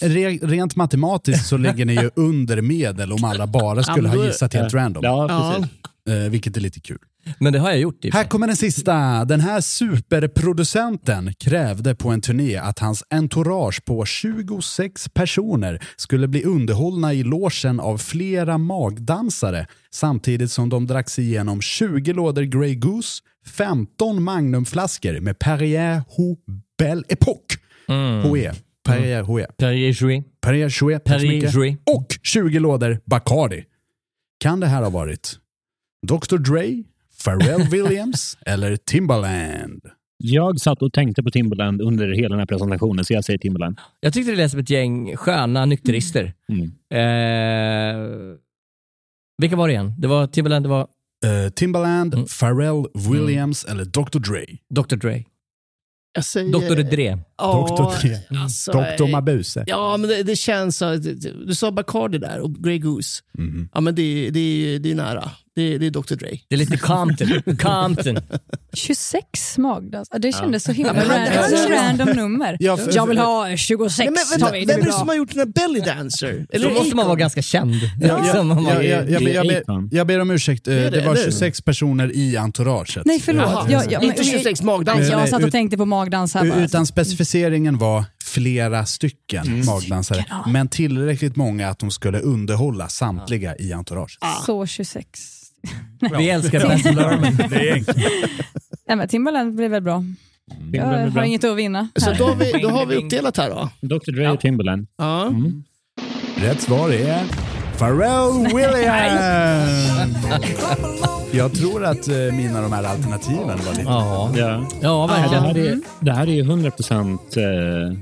Re, rent matematiskt så ligger ni ju under medel om alla bara skulle Ja, ha gissat helt random. Ja, Ja. precis. Eh, vilket är lite kul. Men det har jag gjort. för Här kommer den sista. Den här superproducenten krävde på en turné att hans entourage på 26 personer skulle bli underhållna i logen av flera magdansare samtidigt som de drack sig igenom 20 lådor Grey Goose, 15 Magnumflaskor med Perrier Hou Belle Époque. Hoe. Perrier Hoe. Perrier Jouet. Perrier Jouet. Perrier. Jouet. Och 20 lådor Bacardi. Kan det här ha varit Dr Dre, Pharrell Williams eller Timbaland? Jag satt och tänkte på Timberland under hela den här presentationen, så jag säger Timberland. Jag tyckte det lät som ett gäng sköna nykterister. Mm. Eh, vilka var det igen? Det var Timbaland, det var Eh, Timbaland, Mm. Pharrell Williams eller Dr Dre? Dr Dre. Jag säger... Dr Dre. Ja, Dr Dre. alltså, Dr eh, Mabuse. Ja, men det, det känns. Du sa Bacardi där och Grey Goose. Mhm. Ja, men det, det, det är nära. Det, det är Dr Dre. Det är lite Compton. Compton. 26 magdans. Det kändes så himla random, det- så random nummer. Ja, för- jag vill ha 26. Nej, men vänta, vem det är det som har gjort den här Belly Dancer? Då måste man vara ganska känd. Man Jag, ber, om ursäkt, Eh, Det var eller? 26 personer i entouraget. Nej, förlåt. Jag, jag, inte 26 magdansare. Jag satt och tänkte på magdans här U- bara. Utan specificeringen var flera stycken Mm. magdansare, men tillräckligt många att de skulle underhålla samtliga i entouraget. Så 26. Vi älskar Baz. Det är enkelt. Nej, men Timbaland blir väl bra. Timberland Jag har bra. inget att vinna. Så då har, vi, då har vi uppdelat här då. Dr Dre och Timberland. Ja. Rätt svar är Pharrell Williams. Jag tror att eh, mina de här alternativen var lite... Ja, Ja. ja Det verkligen. här är, det här är ju 100% eh,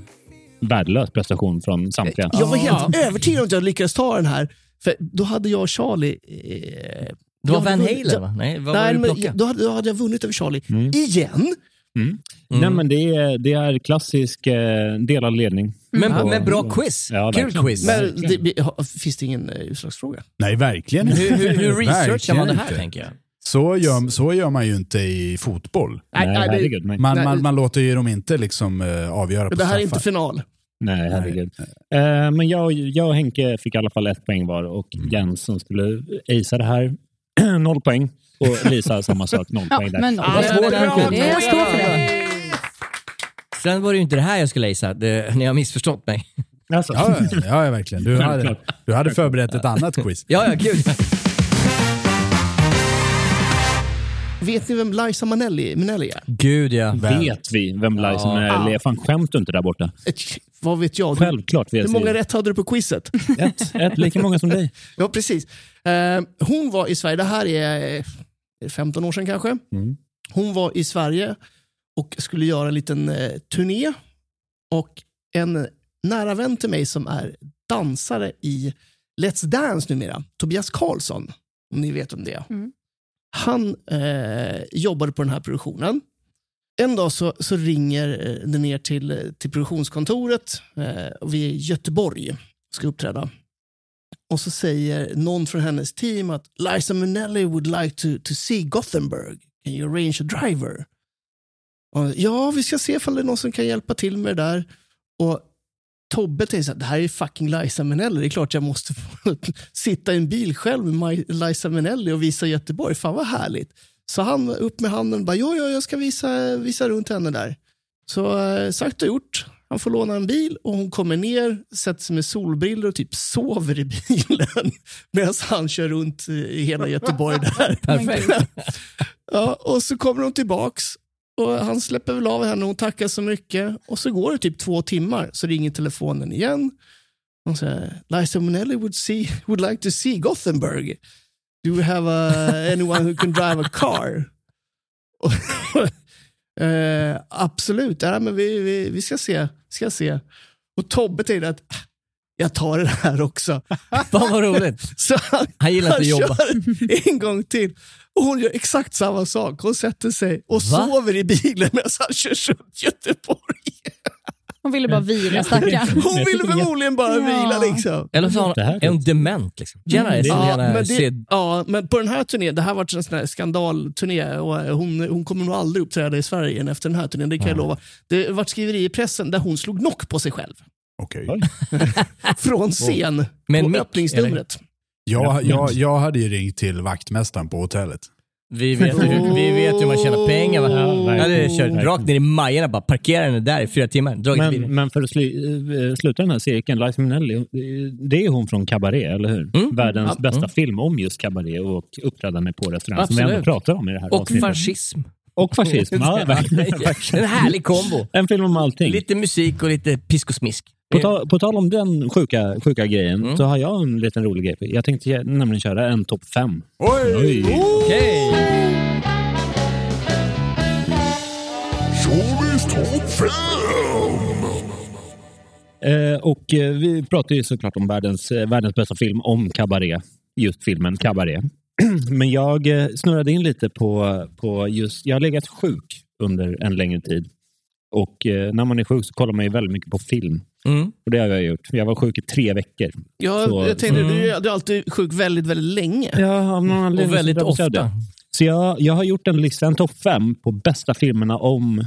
värdelös prestation från samtliga. Jag var helt övertygad om att jag lyckades ta den här. För då hade jag och Charlie... Eh, Det var jag Van Halen va? Nej, vad Nej, var du men då hade, då hade jag vunnit över Charlie. Mm. Igen. Mm. Nej, men det, är, det är klassisk eh, delad ledning. Men, Och- men bra quiz. Ja, Kul verkligen. quiz. Men det, finns det ingen eh, utslagsfråga? Nej, verkligen inte. Hur, hur, hur researchar man det här, tänker jag? Så gör, så gör man ju inte i fotboll. Nej, nej, det- herregud. Nej, Man, Nej. man, man låter ju dem inte liksom eh, avgöra på Det här är inte straffar. final. nej herregud. Eh, men jag, jag och Henke fick i alla fall ett poäng var och Mm. Jens som skulle acea det här, noll poäng. Och Lisa samma sak, noll Ja, poäng där. men Det var det- svårt, det- jag står för det. Sen var det ju inte det här jag skulle gissa, det, ni har missförstått mig. Alltså. Ja, ja, ja, verkligen. Du hade, du hade förberett ett annat quiz. Ja, ja, gud. Vet ni vem Liza Minnelli, Minnelli är? Gud ja. Vet vi vem Liza Ja. Minnelli är? Fan, skäms du inte där borta? Ett, vad vet jag? Självklart vet Hur många vi. rätt hade du på quizet? Ett, ett, lika många som dig. Ja, precis. Eh, hon var i Sverige, det här är eh, 15 år sedan kanske. Mm. Hon var i Sverige och skulle göra en liten eh, turné. Och en nära vän till mig som är dansare i Let's Dance numera, Tobias Karlsson, om ni vet om det. Mm. Han eh, jobbade på den här produktionen. En dag så, så ringer eh, det ner till, till produktionskontoret. Eh, och vi är i Göteborg och ska uppträda. Och så säger någon från hennes team att Liza Minnelli would like to, to see Gothenburg. Can you arrange a driver? Och, ja, vi ska se om det är någon som kan hjälpa till med det där. Och Tobbe tänkte så här, det här är fucking Liza Minnelli. Det är klart jag måste få sitta i en bil själv med Liza Minnelli och visa Göteborg. Fan vad härligt. Så han upp med handen och bara, ja, ja, jag ska visa, visa runt henne där. Så eh, sagt och gjort. Han får låna en bil och hon kommer ner, sätter sig med solbrillor och typ sover i bilen medan han kör runt i hela Göteborg där. Ja, och så kommer hon tillbaks och han släpper väl av henne och hon tackar så mycket. Och så går det typ två timmar så ringer telefonen igen. Hon säger, Liza Minnelli would, see, would like to see Gothenburg. Do you have uh, anyone who can drive a car? Eh, absolut, ja, men vi, vi, vi ska se. Ska se. Och Tobbe tänkte att "Ah, jag tar det här också. Fan vad roligt. Så han, Han gillar inte att jobba. en gång till. Och hon gör exakt samma sak. Hon sätter sig och Va? sover i bilen medan han kör runt Göteborg. Hon ville bara vila stackarn. Hon ville förmodligen bara Ja. vila liksom. Eller så hon, är hon dement liksom. Jag skulle Ja gärna men, det, ja, men på den här turnén, det här har varit en sån här skandalturné och eh, hon, hon kommer nog aldrig uppträda i Sverige igen efter den här turnén, det kan jag lova. Det har varit skriveri i pressen där hon slog knock på sig själv. Okej. Från scen Med på mick, öppningsnumret. Jag, jag, jag hade ju ringt till vaktmästaren på hotellet. Vi vet, hur, vi vet hur man tjänar pengar va? Ja, Jag hade verkligen, kört rakt ner i Majerna bara, parkerat henne där i fyra timmar. Dragit bilen. Men, men för att slu, eh, sluta den här cirkeln, Liza Minnelli, eh, det är hon från Cabaret, eller hur? Mm. Världens Ja. bästa Mm. film om just Cabaret och uppträdande på restaurang, som vi Absolut. ändå pratar om i det här Och avsnittet. fascism. Och fascism, ja, verkligen. En härlig kombo. En film om allting. Lite musik och lite pisk och smisk. På, ta, på tal om den sjuka, sjuka grejen, Mm. så har jag en liten rolig grej. Jag tänkte ge- nämligen köra en topp fem. Oj! Okej. Showbiz topp 5! Eh, och eh, vi pratar ju såklart om världens, eh, världens bästa film om Cabaret. Just filmen Cabaret. Men jag eh, snurrade in lite på, på just, jag har legat sjuk under en längre tid. Och eh, när man är sjuk så kollar man ju väldigt mycket på film. Mm. Och det har jag gjort. Jag var sjuk i tre veckor. Ja, Så- jag tänkte, Mm. du, är- du är alltid sjuk väldigt, väldigt länge. Ja, av någon anledning Och väldigt ofta. det. Så jag, jag har gjort en lista, en topp fem på bästa filmerna om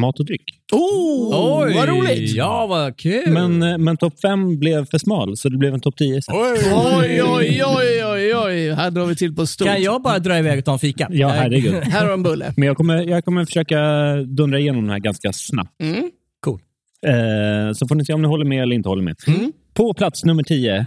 mat och dryck. Oh, Oj, vad roligt! Ja, vad kul. Men, eh, men topp fem blev för smal, så det blev en topp tio. sen. Oj, oj, oj, oj, oj. Här drar vi till på stort. Kan jag bara dra iväg och ta en fika? Ja, herregud. Här har du en bulle. Men jag kommer, jag kommer försöka dundra igenom den här ganska snabbt. Mm. Eh, så får ni se om ni håller med eller inte håller med. Mm. På plats nummer 10,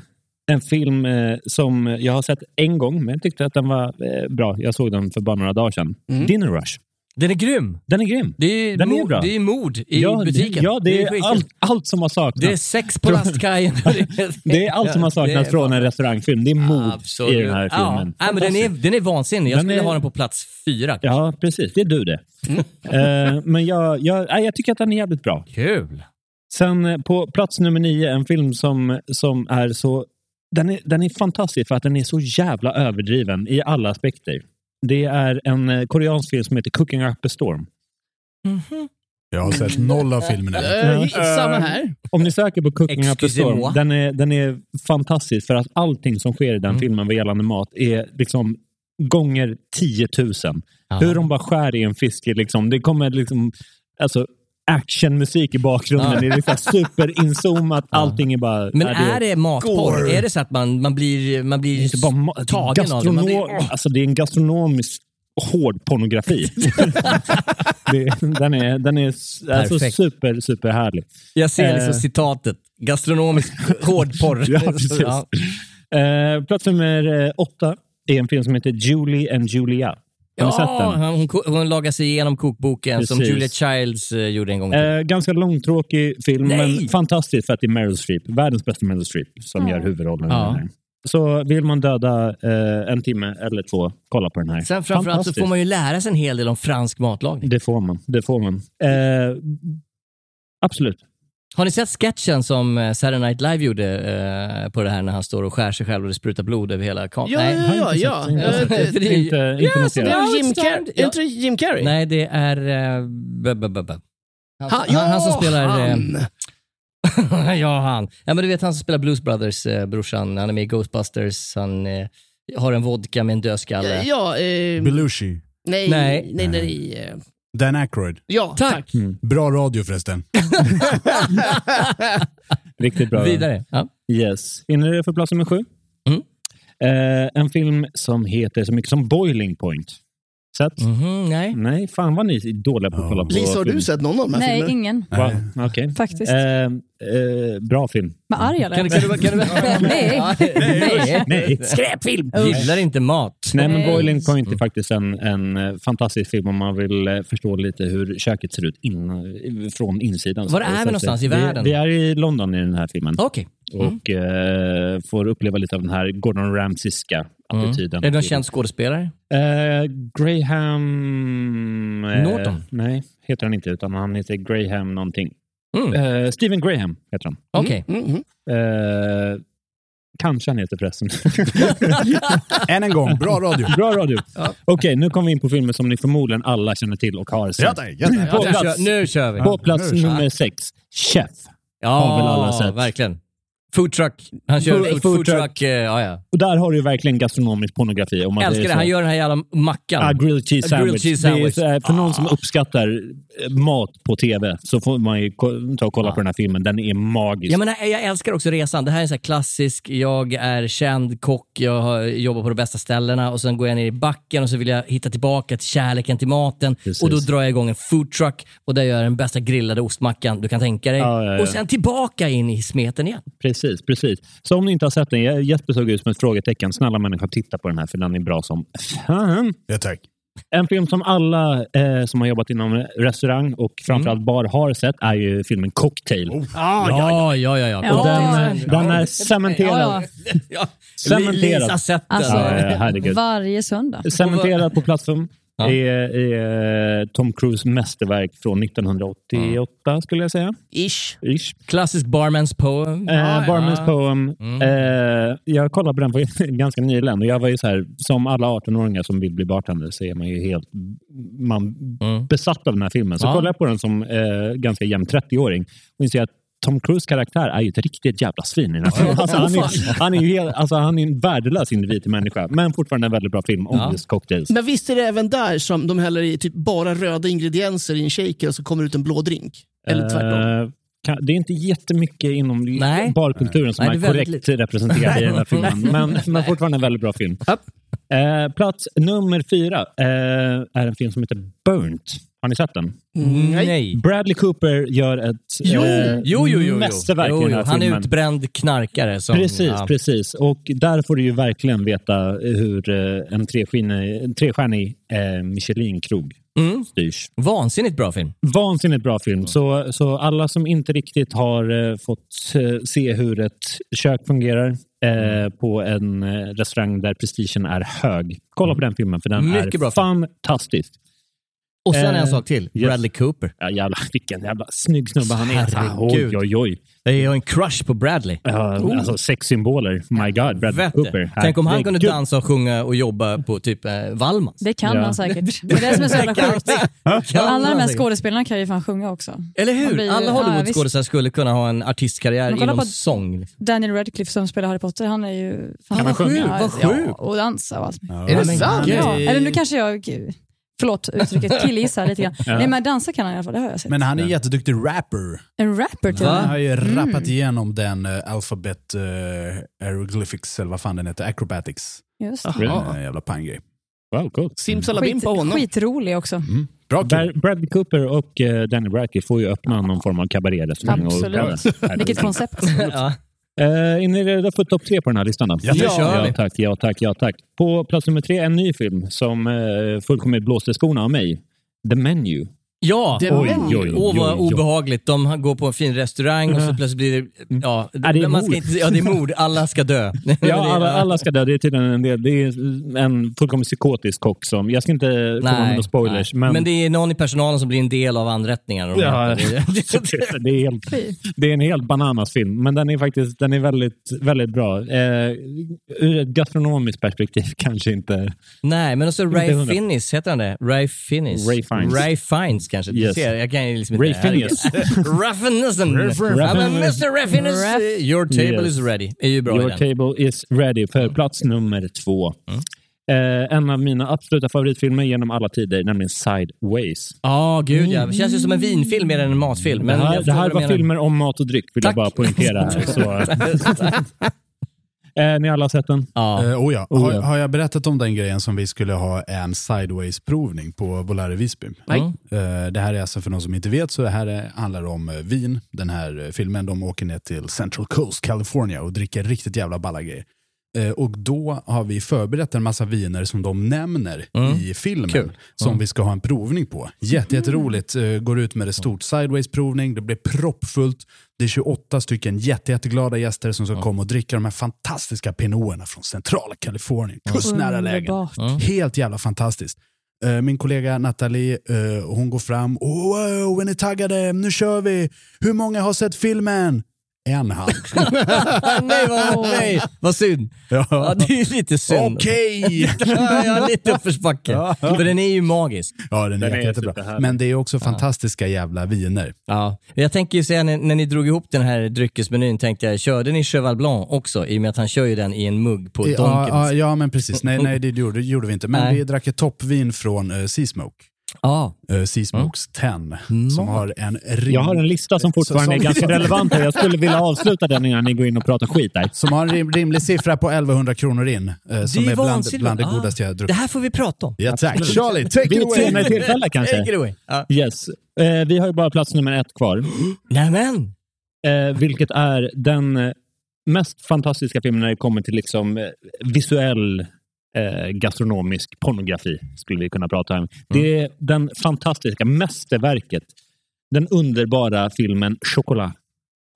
en film eh, som jag har sett en gång, men jag tyckte att den var eh, bra. Jag såg den för bara några dagar sedan. Mm. Dinner Rush. Den är grym. Den är grym. Det är, Den är mord, bra. det är mord i ja, butiken. Ja, det, är skitkul. allt, allt som har saknats. Det är sex på lastkajen. Det är allt som har Det saknats är från fan- en restaurangfilm. Det är mord Absolut. i den här filmen. Ja. Nej, men den, är, den är vansinnig. Jag Den skulle är- ha den på plats fyra. Ja, precis. Det är du det. Eh, men jag, jag, nej, jag tycker att den är jävligt bra. Kul. Sen eh, på plats nummer nio, en film som, som är så... Den är, den är fantastisk för att den är så jävla överdriven i alla aspekter. Det är en eh, koreansk film som heter Cooking Up a Storm. Jag har sett noll av filmerna. Eh, samma här. Om ni söker på Cooking Up a. Storm, den är, den är fantastisk för att allting som sker i den filmen vad gällande mat är liksom gånger 10 000. Hur de bara skär i en fisk, liksom, det kommer liksom alltså, actionmusik i bakgrunden. Ja. Det är liksom superinzoomat. Allting är bara... Men ja, är det matporr? Gore. Är det så att man, man blir, man blir Det är inte bara tagen av det? Man blir, alltså det är en gastronomisk hård pornografi. det, den är, den är alltså Perfekt. super, super härlig. Jag ser liksom Eh, citatet. Gastronomisk hårdporr. Ja, precis. Ja. Eh, plats nummer eh, åtta är en film som heter Julie and Julia. Har ni sett Ja, den? hon, hon lagar sig igenom kokboken som Precis. Julia Childs eh, gjorde en gång. tiden. Eh, ganska långtråkig film, Nej! men fantastisk för att det är Meryl Streep. Världens bästa Meryl Streep som Ja. gör huvudrollen. i Ja. den här. Så vill man döda eh, en timme eller två, kolla på den här. Sen framförallt så Fantastisk. får man ju lära sig en hel del om fransk matlagning. Det får man. Det får man. Eh, absolut. Har ni sett sketchen som eh, Saturday Night Live gjorde eh, på det här när han står och skär sig själv och det sprutar blod över hela kameran? Ja, ja, ja. ja. Eh, För det är ju- Inte, inte Ja, så det är Jim Ja, Carrey. Inte det Jim Carrey? Nej, det är... Uh, b- b- b- b- han, Han- han, han som ja, spelar... eh, han. ja, han. Ja, men du vet han som spelar Blues Brothers, eh, brorsan. Han är med i Ghostbusters. Han eh, har en vodka med en dödskalle. Ja, eh, Belushi. nej, Nej. nej, nej, nej. eh, Dan Aykroyd. Ja, Tack. tack. Bra radio förresten. Riktigt bra. Vidare. Ja. Yes. Hinner du för plats nummer sju? Mm. Eh, en film som heter så mycket som Boiling Point. Sett? Mhm, nej. Nej, fan vad ni är dåliga på att kolla på Lisa, har film. du sett någon av de här Nej, filmerna? ingen. Va? Okej. Faktiskt. Eh, eh, bra film. Med arg eller? Kan, du- kan du... Kan du Nej. nej. Nej. Skräpfilm! Gillar inte mat. Nej, men Nej. Boiling Point är faktiskt en, en eh, fantastisk film om man vill eh, förstå lite hur köket ser ut in, från insidan. Var är vi någonstans i vi, världen? Vi är i London i den här filmen. Okej. Mm. Och eh, får uppleva lite av den här Gordon Ramsayska Mm. attityden. Är det någon känd skådespelare? Eh, Graham... eh, Norton? Nej, heter han inte, utan han heter Graham någonting. Mm. Eh, Stephen Graham heter han. Okej. Mm, mm. Eh, kanske han heter förresten. Än en gång, bra radio. Bra radio. Okej, nu kommer vi in på filmer som ni förmodligen alla känner till och har sett. Ja, ja. På Ja, nu, plats, kör, nu kör vi. på plats nummer sex, Chef. Ja, har väl alla sett. verkligen. Food truck. Han kör Food- food, food food truck. truck. eh, ja, ja. Och där har du ju verkligen gastronomisk pornografi. Om man Älskar det. så. Han gör den här jävla mackan. Ah, grilled cheese sandwich. grilled cheese är sandwich. så här, för någon som uppskattar eh, mat på tv så får man ju ta och kolla på den här filmen. Den är magisk. Ja, men jag älskar också resan. Det här är sån här klassisk, jag är känd kock, jag har jobbat på de bästa ställena och sen går jag ner i backen och så vill jag hitta tillbaka till kärleken till maten. Precis. Och då drar jag igång en food truck och där gör jag den bästa grillade ostmackan du kan tänka dig. Ja, ja. Och sen tillbaka in i smeten igen. Precis, precis. Så om ni inte har sett den, Jesper såg ut som ett frågetecken. Snälla människor, titta på den här för den är bra som fan. Ja, tack. En film som alla eh, som har jobbat inom restaurang och framförallt bar har sett är ju filmen Cocktail. Ah, ja, ja, ja. ja. Ja. Och den, är- den är cementerad. Ja, ja. Cementerad. Lisa sett den. Alltså, Ja, ja, herregud. varje söndag. Cementerad på plats Ja. Är, är Tom Cruise mästerverk från 1988 skulle jag säga. Ish. Ish. Klassisk Barman's Poem. Eh, Barman's ja. Poem. Mm. Eh, jag kollade på den på ganska nyligen och jag var ju så här, som alla 18-åringar som vill bli bartender så är man ju helt man Mm. besatt av den här filmen. Så Ja. kollade jag på den som eh, ganska jämn 30-åring och inser att Tom Cruise karaktär är ju ett riktigt jävla svin filmen. Alltså, han, är, han, är ju helt, alltså, han är en värdelös individ till människa, men fortfarande en väldigt bra film om Ja. just cocktails. Men visst är det även där som de häller i typ bara röda ingredienser i en shaker och så kommer ut en blå drink? Eller tvärtom? Eh, kan- det är inte jättemycket inom Nej. barkulturen som Nej, är det är väldigt korrekt representerad i den här filmen. Men, men fortfarande en väldigt bra film. Eh, plats nummer fyra eh, är en film som heter Burnt. Har ni sett den? Nej. Bradley Cooper gör ett Jo, eh, jo, jo, jo, jo. mästerverk jo, i den jo. här Han är filmen. utbränd knarkare. Som, Precis, ja. precis. Och där får du ju verkligen veta hur eh, en trestjärnig, trestjärnig eh, Michelin-krog Mm. styrs. Vansinnigt bra film. Vansinnigt bra film. Så, så alla som inte riktigt har eh, fått eh, se hur ett kök fungerar eh, på en eh, restaurang där prestigen är hög. Kolla på den filmen för den Mycket är bra film. fantastisk. Och sen Eh, en sak till. yes. Bradley Cooper. Ja, jävla, vilken jävla snygg snubbe han är. Herregud. Oj, oj, oj. Jag har en crush på Bradley. Ja, alltså sexsymboler. My God, Bradley Vet Cooper. Tänk om han kunde dansa och sjunga och jobba på typ eh, Wallmans. Det kan Ja. han säkert. Det är det som är så jävla sjukt. Alla de här skådespelarna kan ju fan sjunga också. Eller hur? blir Alla ja, Hollywoodskådisar skulle kunna ha en artistkarriär inom på- sång. Daniel Radcliffe som spelar Harry Potter, han är ju... Fan, Kan han sjunga? Ja, Vad Ja, sjukt. och dansa och allt. Ja. Är det sant? Ja, eller nu kanske jag... Förlåt uttrycket, killgissar lite grann. Ja. Nej men dansa kan han i alla fall, det har jag sett. Men han är jätteduktig rapper. en rapper till och Han har ju rappat igenom den uh, Alphabet uh, Aeroglyphics, eller vad fan den heter, Acrobatics. Just Ah, det. Ja. En jävla panggrej. Wow, coolt. Simsalabim Skit, på honom. skitrolig också. Mm. Bra Brad- Bradley Cooper och eh, Danny Bradley får ju öppna någon form av och- Absolut. Vilket koncept. ja. Eh, är ni redo för topp tre på den här listan? Då? Ja, det kör vi. ja, tack, ja, tack, ja, tack. På plats nummer tre, en ny film som eh, fullkomligt blåste skorna av mig. The Menu. Ja, Det oj, oj, oj, oj, vad oj. Mm. obehagligt. De går på en fin restaurang och så plötsligt blir det... Ja, Ja, det är man ska inte, ja, det är mord. Alla ska dö. Ja, alla, alla ska dö. Det är tydligen en, del, det är en fullkomligt psykotisk kock som... Jag ska inte komma med några spoilers, nej. men... men det är någon i personalen som blir en del av anrättningen. de Ja, det. är helt, det är en helt bananas film, men den är faktiskt den är väldigt, väldigt bra. Eh, ur ett gastronomiskt perspektiv kanske inte... Nej, men också Ray. Fiennes, heter han det? Ray Fiennes? Ray Fiennes. Ray Fiennes kanske. Du Yes. ser, jag kan ju liksom inte... Ray Ja, men Mr. Raff- your table Yes. is ready. är ju bra Your table is ready för plats nummer två. Eh, en av mina absoluta favoritfilmer genom alla tider, nämligen Sideways. Ja, gud ja. Det känns ju som en vinfilm mer än en matfilm. Men det här, det här var menar. filmer om mat och dryck, vill jag bara poängtera. här. Så. Eh, ni alla har sett den? Ja. Eh, oh ja. Oh Har, ja. har jag berättat om den grejen som vi skulle ha en sideways-provning på Volare Visby? Nej. Eh, det här är alltså för någon som inte vet, så det här är, handlar om eh, vin. Den här eh, filmen, de åker ner till Central Coast, California och dricker riktigt jävla balla grejer. Eh, och då har vi förberett en massa viner som de nämner Mm. i filmen Kul. som Mm. vi ska ha en provning på. Jätte, jätteroligt. Eh, går ut med det stort sideways-provning, det blir proppfullt. Det är 28 stycken jätte, jätteglada gäster som ska komma och dricka de här fantastiska pinoterna från centrala Kalifornien. Kustnära lägen. Underbart. Helt jävla fantastiskt. Eh, Min kollega Nathalie, hon går fram. Oh, wow, är ni taggade? Nu kör vi! Hur många har sett filmen? En hand. nej, vad, nej, vad synd. Ja. Ja, det är ju lite synd. Okej! ja, lite uppförsbacke. Ja. För den är ju magisk. Ja, den är, Den är jättebra. Men det är också fantastiska jävla viner. Ja. Jag tänker ju säga, när, när ni drog ihop den här dryckesmenyn, tänkte jag, körde ni Cheval Blanc också? I och med att han kör ju den i en mugg på Donken. ja, ja, men precis. Nej, nej det gjorde, gjorde vi inte. Men Nej. vi drack ett toppvin från uh, Seasmoke. Ja. Uh, Seasmokes 10. Som har en rim... Jag har en lista som fortfarande är Som- ganska relevant jag skulle vilja avsluta den innan ni går in och pratar skit där. Som har en rim, rimlig siffra på 1100 kronor in. eh, som Det är bland, bland det Ah, godaste jag har Det druckit. här får vi prata om. Ja, tack. Charlie, take Vid it away! senare tillfälle kanske. Take it away. Ja. Yes. Eh, vi har ju bara plats nummer ett kvar. Nämen! Eh, vilket är den mest fantastiska filmen när det kommer till liksom, eh, visuell eh, gastronomisk pornografi, skulle vi kunna prata om. Det är den fantastiska mästerverket. Den underbara filmen Chocolat.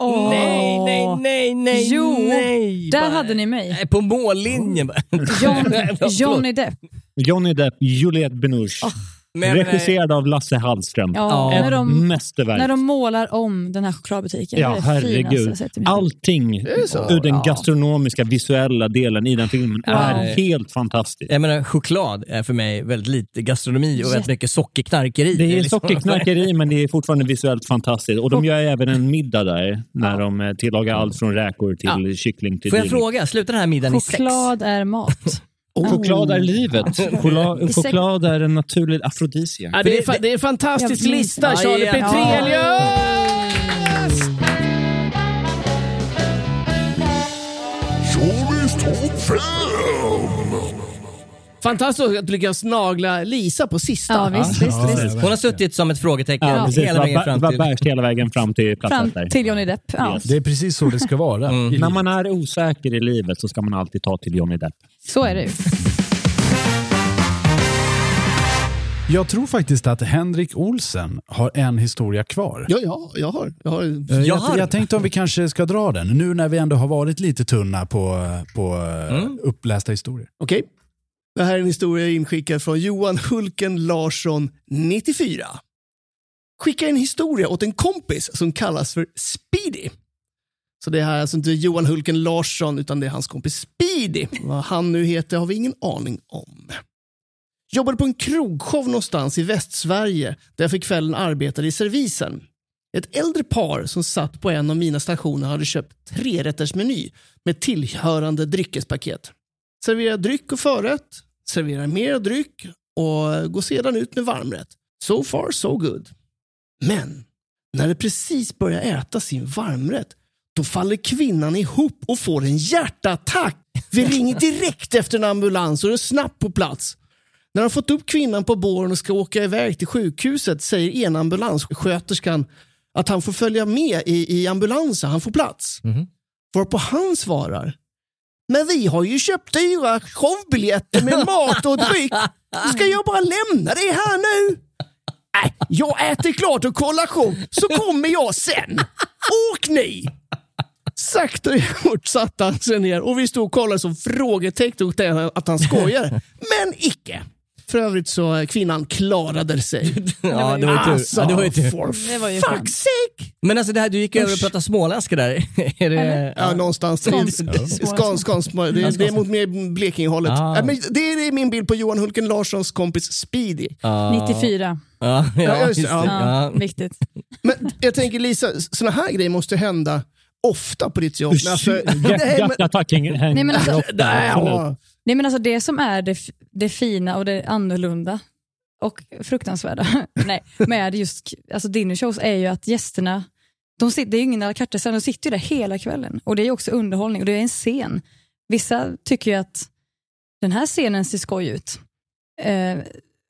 Åh. Nej, nej, nej, nej, Jo, nej. där Bara- hade ni mig. Nej, På mållinjen. John. Johnny Depp. Johnny Depp, Juliette Binoche. Men menar- regisserad av Lasse Hallström. Ja, Ett när de- mästerverk. När de målar om den här chokladbutiken. Ja, det är herregud. Allting är ur den Ja. gastronomiska, visuella delen i den filmen är Wow. helt fantastiskt. Jag menar, choklad är för mig väldigt lite gastronomi och väldigt mycket sockerknarkeri. Det är liksom- sockerknarkeri, men det är fortfarande visuellt fantastiskt. Och de gör även en middag där, när de eh, tillagar allt från räkor till kyckling till Får jag dylikt. fråga, slutar den här middagen i sex? Choklad är mat. Choklad är livet. Choklad, choklad är en naturlig afrodisia. Ja, det, är, det är en fantastisk minns- lista, Ja, Charlie ja. Petrelius! Fantastiskt att du lyckas nagla Lisa på sista. Ja, visst, visst, visst. Hon har suttit som ett frågetecken Ja, hela vägen Var, fram var till... bärs hela vägen fram till plats Fram till Johnny Depp. Ja. Yes. Det är precis så det ska vara. Mm. När man är osäker i livet så ska man alltid ta till Johnny Depp. Så är det ju. Jag tror faktiskt att Henrik Olsen har en historia kvar. Ja, ja, jag har. Jag har. Eh, Jag Jag, har- jag tänkte om vi kanske ska dra den, nu när vi ändå har varit lite tunna på, på eh, Mm. upplästa historier. Okej. Det här är en historia inskickad från Johan Hulken Larsson, 94. Skicka en historia åt en kompis som kallas för Speedy. Så det här är alltså inte Johan Hulken Larsson, utan det är hans kompis Speedy. Vad han nu heter har vi ingen aning om. Jobbade på en krogshow någonstans i Västsverige där jag för kvällen arbetade i servisen. Ett äldre par som satt på en av mina stationer hade köpt trerättersmeny med tillhörande dryckespaket. Serverade dryck och förrätt, serverar mer dryck och går sedan ut med varmrätt. So far so good. Men när det precis börjar äta sin varmrätt då faller kvinnan ihop och får en hjärtattack. Vi ringer direkt efter en ambulans och är snabbt på plats. När de fått upp kvinnan på båren och ska åka iväg till sjukhuset säger ena ambulanssköterskan att han får följa med i, i ambulansen, han får plats. Mhm. Varpå han svarar, men vi har ju köpt dyra showbiljetter med mat och dryck. Ska jag bara lämna det här nu? Nej, jag äter klart och kollar show, så kommer jag sen. Åk ni! Sagt och gjort satte han sig ner och vi stod och kollade som frågetecken åt att han skojade. Men icke. För övrigt så eh, kvinnan klarade sig. Ja, det var ju tur. Alltså, Ja, det var ju tur. for Det var ju fuck's sake! Men alltså det här, du gick över och pratade småländska där. Är det, Ja, någonstans. Skånsk- Skånsk, skånsk, det, det är mot mer Blekingehållet. Ah. Ja, men det är min bild på Johan Hulken Larssons kompis Speedy. Ja. 94. Ja, ja, Ja, just det. Ja, Ja. viktigt. Men jag tänker Lisa, såna här grejer måste hända ofta på ditt jobb. Men Alltså, nej, men, Hjärtattacken hänger Nej, men alltså- ofta. nej, absolut. ja. Nej, men alltså det som är det, det fina och det annorlunda och fruktansvärda nej, med just alltså dinnershows är ju att gästerna, de sitter, det är ju ingen à la carte, de sitter ju där hela kvällen. Och det är ju också underhållning och det är en scen. Vissa tycker ju att den här scenen ser skoj ut. Eh,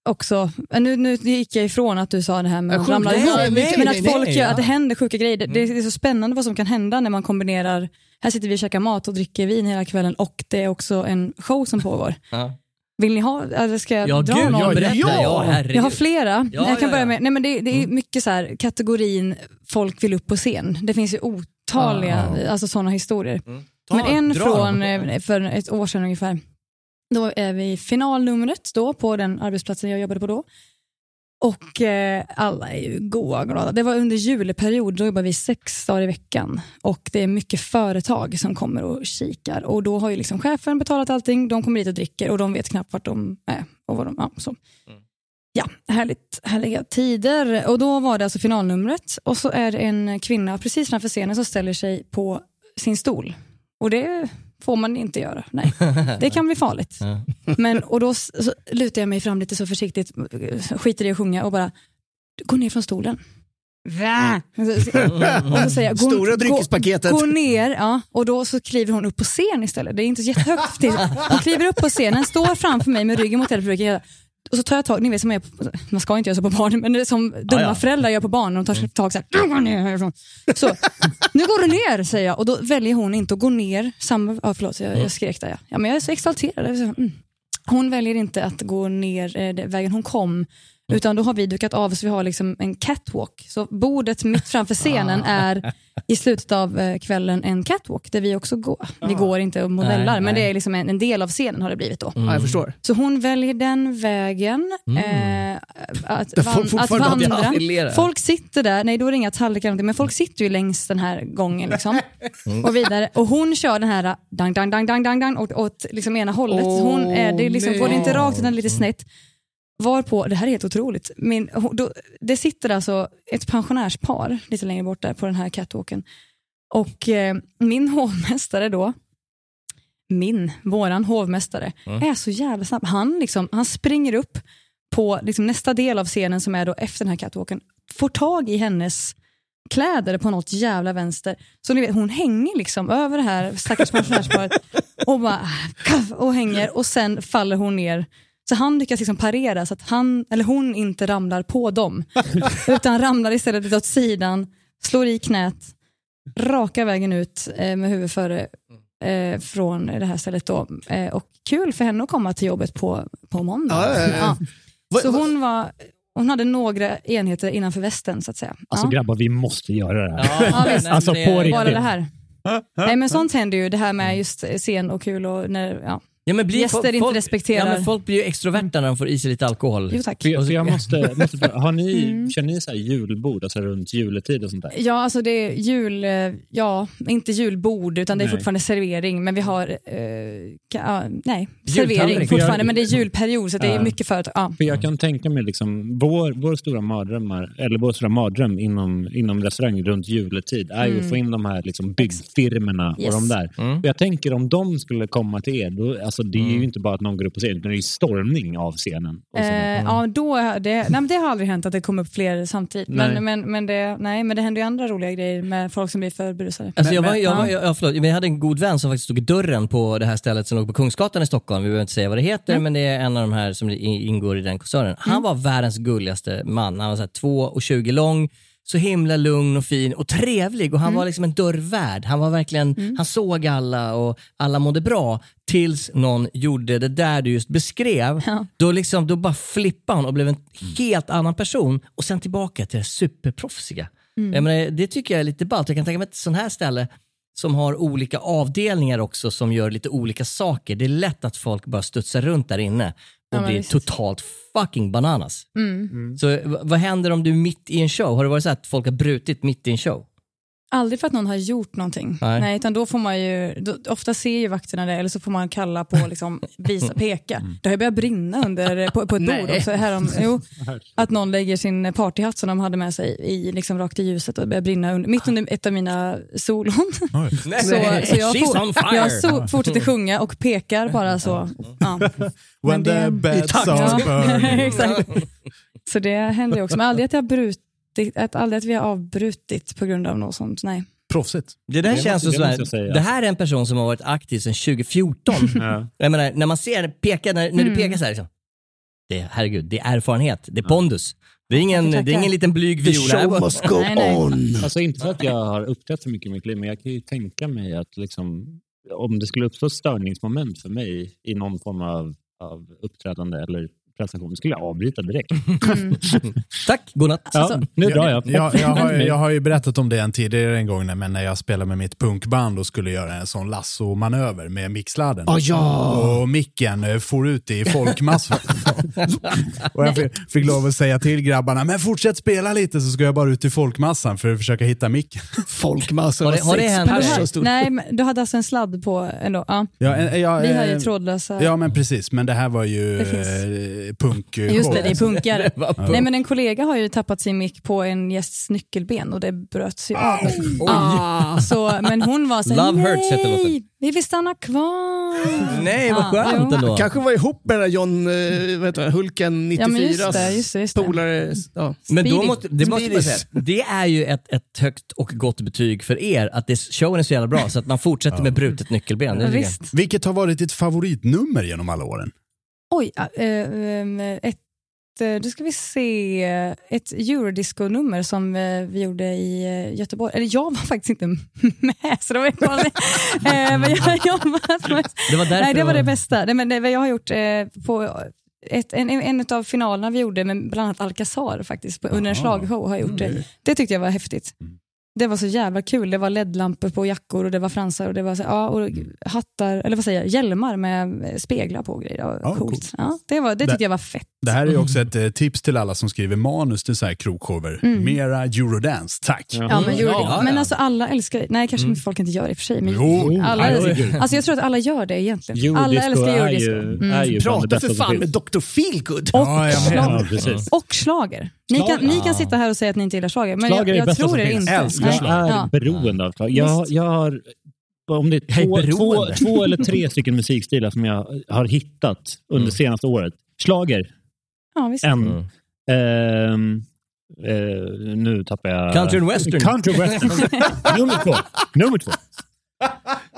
också, eh, nu, nu gick jag ifrån att du sa det här med att ramla ihop, men att folk gör, att det händer sjuka grejer. Det, det är så spännande vad som kan hända när man kombinerar, här sitter vi och käkar mat och dricker vin hela kvällen och det är också en show som pågår. Ja. Vill ni ha, eller ska jag Ja, dra gud, någon? ja, berätta. Ja. Jag har flera. Ja, jag kan ja, börja ja. med, nej men det, det är mycket så här, kategorin folk vill upp på scen. Det finns ju otaliga Ah. alltså sådana historier. Ta, men en dra från eh, för ett år sedan ungefär. Då är vi i finalnumret då på den arbetsplatsen jag jobbade på då. Och eh, alla är ju goa och glada. Det var under juleperiod, då jobbar vi sex dagar i veckan. Och det är mycket företag som kommer och kikar. Och då har ju liksom chefen betalat allting, de kommer dit och dricker och de vet knappt vart de är. Och vad de, ja, så. Ja, härligt, härliga tider. Och då var det alltså finalnumret och så är det en kvinna precis framför scenen som ställer sig på sin stol. Och det får man inte göra. Nej, det kan bli farligt. Men, och då så lutar jag mig fram lite så försiktigt, skiter i att sjunga och bara, gå ner från stolen. Va? Och så säger jag, gå, Stora dryckespaketet. Gå, gå ner, ja. Och då så kliver hon upp på scen istället. Det är inte så jättehögt. till. Hon kliver upp på scenen, står framför mig med ryggen mot tv-publiken. Och så tar jag tag, ni vet som jag, man ska inte göra så på barn, men det är som dumma ja. föräldrar gör på barn. De tar tag så här, gå ner härifrån. Så, nu går du ner säger jag och då väljer hon inte att gå ner. Samma, ja, förlåt, jag, jag skrek där. Ja. Ja, men jag är så exalterad. Är mm. Hon väljer inte att gå ner eh, vägen hon kom. Utan då har vi dukat av så vi har liksom en catwalk. Så bordet mitt framför scenen är i slutet av eh, kvällen en catwalk där vi också går. Vi går inte och modellar Nej, men det är liksom en, en del av scenen har det blivit då. Ja, jag förstår. Så hon väljer den vägen. Eh, att, van, att vandra. Folk sitter där, nej då är det inga tallrikar, men folk sitter ju längs den här gången. Liksom, och vidare. Och hon kör den här dang, dang, dang, dang, dang, dang åt, åt liksom ena hållet. Åh, hon är, det är liksom, får det inte rakt utan lite snett. Varpå, det här är helt otroligt, Min, då, det sitter alltså ett pensionärspar lite längre bort där på den här catwalken. Och eh, min hovmästare då, min, våran hovmästare, är så jävla snabb. Han, liksom, han springer upp på liksom, nästa del av scenen som är då efter den här catwalken, får tag i hennes kläder på något jävla vänster. Så ni vet, hon hänger liksom över det här stackars pensionärsparet och bara kaff, och hänger och sen faller hon ner. Så han lyckas liksom parera så att han, eller hon inte ramlar på dem. utan ramlar istället åt sidan, slår i knät, raka vägen ut eh, med huvudet före eh, från det här stället. Då. Eh, och kul för henne att komma till jobbet på, på måndag. Ja, ja, ja. Vad- Så hon, var, hon hade några enheter innanför västen så att säga. Alltså ja. grabbar, vi måste göra det här. Ja, visst. Alltså på Bara riktigt. det här. Nej men sånt händer ju, det här med just scen och kul och när, ja. Ja, men blir Gäster folk, inte folk, respekterar- Ja, men folk blir ju extroverta när de får i sig lite alkohol. Jo tack. För för jag måste, måste har ni, Mm. kör ni så här julbord, alltså runt juletid och sånt där? Ja, alltså det är jul, eh, ja, inte julbord utan det är Nej. fortfarande servering. Men vi har, eh, ja, nej, servering jag- fortfarande. Men det är julperiod så det är mycket företag. Ja. För jag kan tänka mig liksom, vår, vår stora mardrömmar, eller vår stora mardröm inom, inom restaurang runt juletid är ju att få in de här liksom byggfirmorna Mm. Yes. och de där. Mm. Och jag tänker om de skulle komma till er, då, alltså det är ju inte bara att någon går upp på scenen, utan det är ju stormning av scenen. Och Eh, ja, då, det, nej, men det har aldrig hänt att det kom upp fler samtidigt. Nej. Men, men, men, det, nej, men det händer ju andra roliga grejer med folk som blir för berusade. Alltså jag, var, jag, Ja. var, jag, ja, förlåt, men jag hade en god vän som faktiskt stod i dörren på det här stället som låg på Kungsgatan i Stockholm. Vi behöver inte säga vad det heter, men det är en av de här som ingår i den koncernen. Han var världens gulligaste man. Han var så här 2,20 lång, så himla lugn och fin och trevlig och han var liksom en dörrvärd. Han var verkligen, han såg alla och alla mådde bra tills någon gjorde det där du just beskrev. Då, liksom, då bara flippade han och blev en helt annan person och sen tillbaka till det superproffsiga. Mm. Jag menar, det tycker jag är lite ballt. Jag kan tänka mig ett sånt här ställe som har olika avdelningar också som gör lite olika saker. Det är lätt att folk bara studsar runt där inne och Ja, blir visst. totalt fucking bananas. Mm. Så v- vad händer om du är mitt i en show? Har det varit så att folk har brutit mitt i en show? Aldrig för att någon har gjort någonting. Nej. Nej. utan då får man ju, då, ofta ser ju vakterna det eller så får man kalla på, liksom, visa, peka. Det har ju börjat brinna under, på, på ett bord också. Härom, jo, att någon lägger sin partyhatt som de hade med sig i, liksom, rakt i ljuset och börjar brinna under, mitt under ett av mina solon. Nej. så, så jag, for, jag so, fortsätter sjunga och pekar bara så. Ja. When the bad Tack. songs Ja, burn. Exakt. Så det händer ju också, men aldrig att, jag har brutit, att, aldrig att vi har avbrutit på grund av något sånt. Nej. Proffsigt. Det där Det känns måste- ju det sådär, det här är en person som har varit aktiv sedan 2014. Ja. Jag menar, när man ser, peka, när, när du Mm. pekar så här, liksom, det, herregud, det är erfarenhet, det är pondus. Det är ingen, det är ingen liten blyg The viol. här. show must go Nej, nej. on. Alltså inte för att jag har uppträtt så mycket i mitt liv, men jag kan ju tänka mig att liksom, om det skulle uppstå störningsmoment för mig i någon form av, av uppträdande eller prestation, skulle jag avbryta direkt. Tack, godnatt. Ja, Alltså- nu drar jag. Jag, jag, har, jag har ju berättat om det en tidigare en gång, men när jag spelade med mitt punkband och skulle göra en sån lasso-manöver med mixladden. Ah, ja. Och micken eh, for ut i folkmassan. och jag fick, fick lov att säga till grabbarna, men fortsätt spela lite så ska jag bara ut i folkmassan för att försöka hitta micken. Folkmassor Har det- har det sex hänt- nej, men du hade alltså en sladd på ändå? Ja. Ja, en- ja, Vi har ju eh, trådlösa... Ja, men precis. Men det här var ju Det finns. eh, punk Just det, det är punkare. Det. Nej, men en kollega har ju tappat sin mick på en gästs nyckelben och det bröts ju av. Oj. Ah, så, men hon var så här, Love Hurts heter låten. nej, vi vill stanna kvar. Nej, vad skönt jo. ändå. Kanske var ihop med den där John eh, vet du, Hulken 94 Ja, men just det, just det, just det. polare. Ja. Men då Speedy. måste, det måste man säga, det är ju ett, ett högt och gott betyg för er, att det, showen är så jävla bra så att man fortsätter med brutet nyckelben. Det visst. Vilket har varit ditt favoritnummer genom alla åren? Oj, äh, ett, äh, då ska vi se, ett eurodisco-nummer som vi gjorde i Göteborg. Eller jag var faktiskt inte med, så det var konstigt. men jag med... Det var Nej, det var det bästa. Nej, men det, jag har gjort på ett, en, en av finalerna vi gjorde med bland annat Alcazar faktiskt, på, under en slagshow har jag gjort det. Det tyckte jag var häftigt. Det var så jävla kul. Det var ledlampor på jackor och det var fransar och det var så, ja, och hattar, eller vad säger jag, hjälmar med speglar på och grejer. Det Ja, coolt. coolt. Ja, det, var, det Det- tyckte jag var fett. Det här är ju också ett eh, tips till alla som skriver manus till så här krogshower. Mm. Mera eurodance, tack. Ja. Ja, men, Mm, Euro- ja, men alltså alla älskar, nej kanske folk inte gör det i och för sig. Men Jo, alla, alltså jag tror att alla gör det egentligen. alla Eurodisco älskar är eurodisco. Mm. är ju bland det Prata för fan med. Dr. Feelgood. Och, Ja. Ja, och slager. Ni kan, ni kan sitta här och säga att ni inte gillar slager, men Schlager är jag, det jag tror det finns. inte. Jag är Ja. beroende av slag. Jag, jag har, om det är två, två, två eller tre stycken musikstilar som jag har hittat under Mm. senaste året. Slager, Ja, visst. en. Mm. Ehm, eh, nu tappar jag... Country and western. Country western. Nummer två. Nummer två.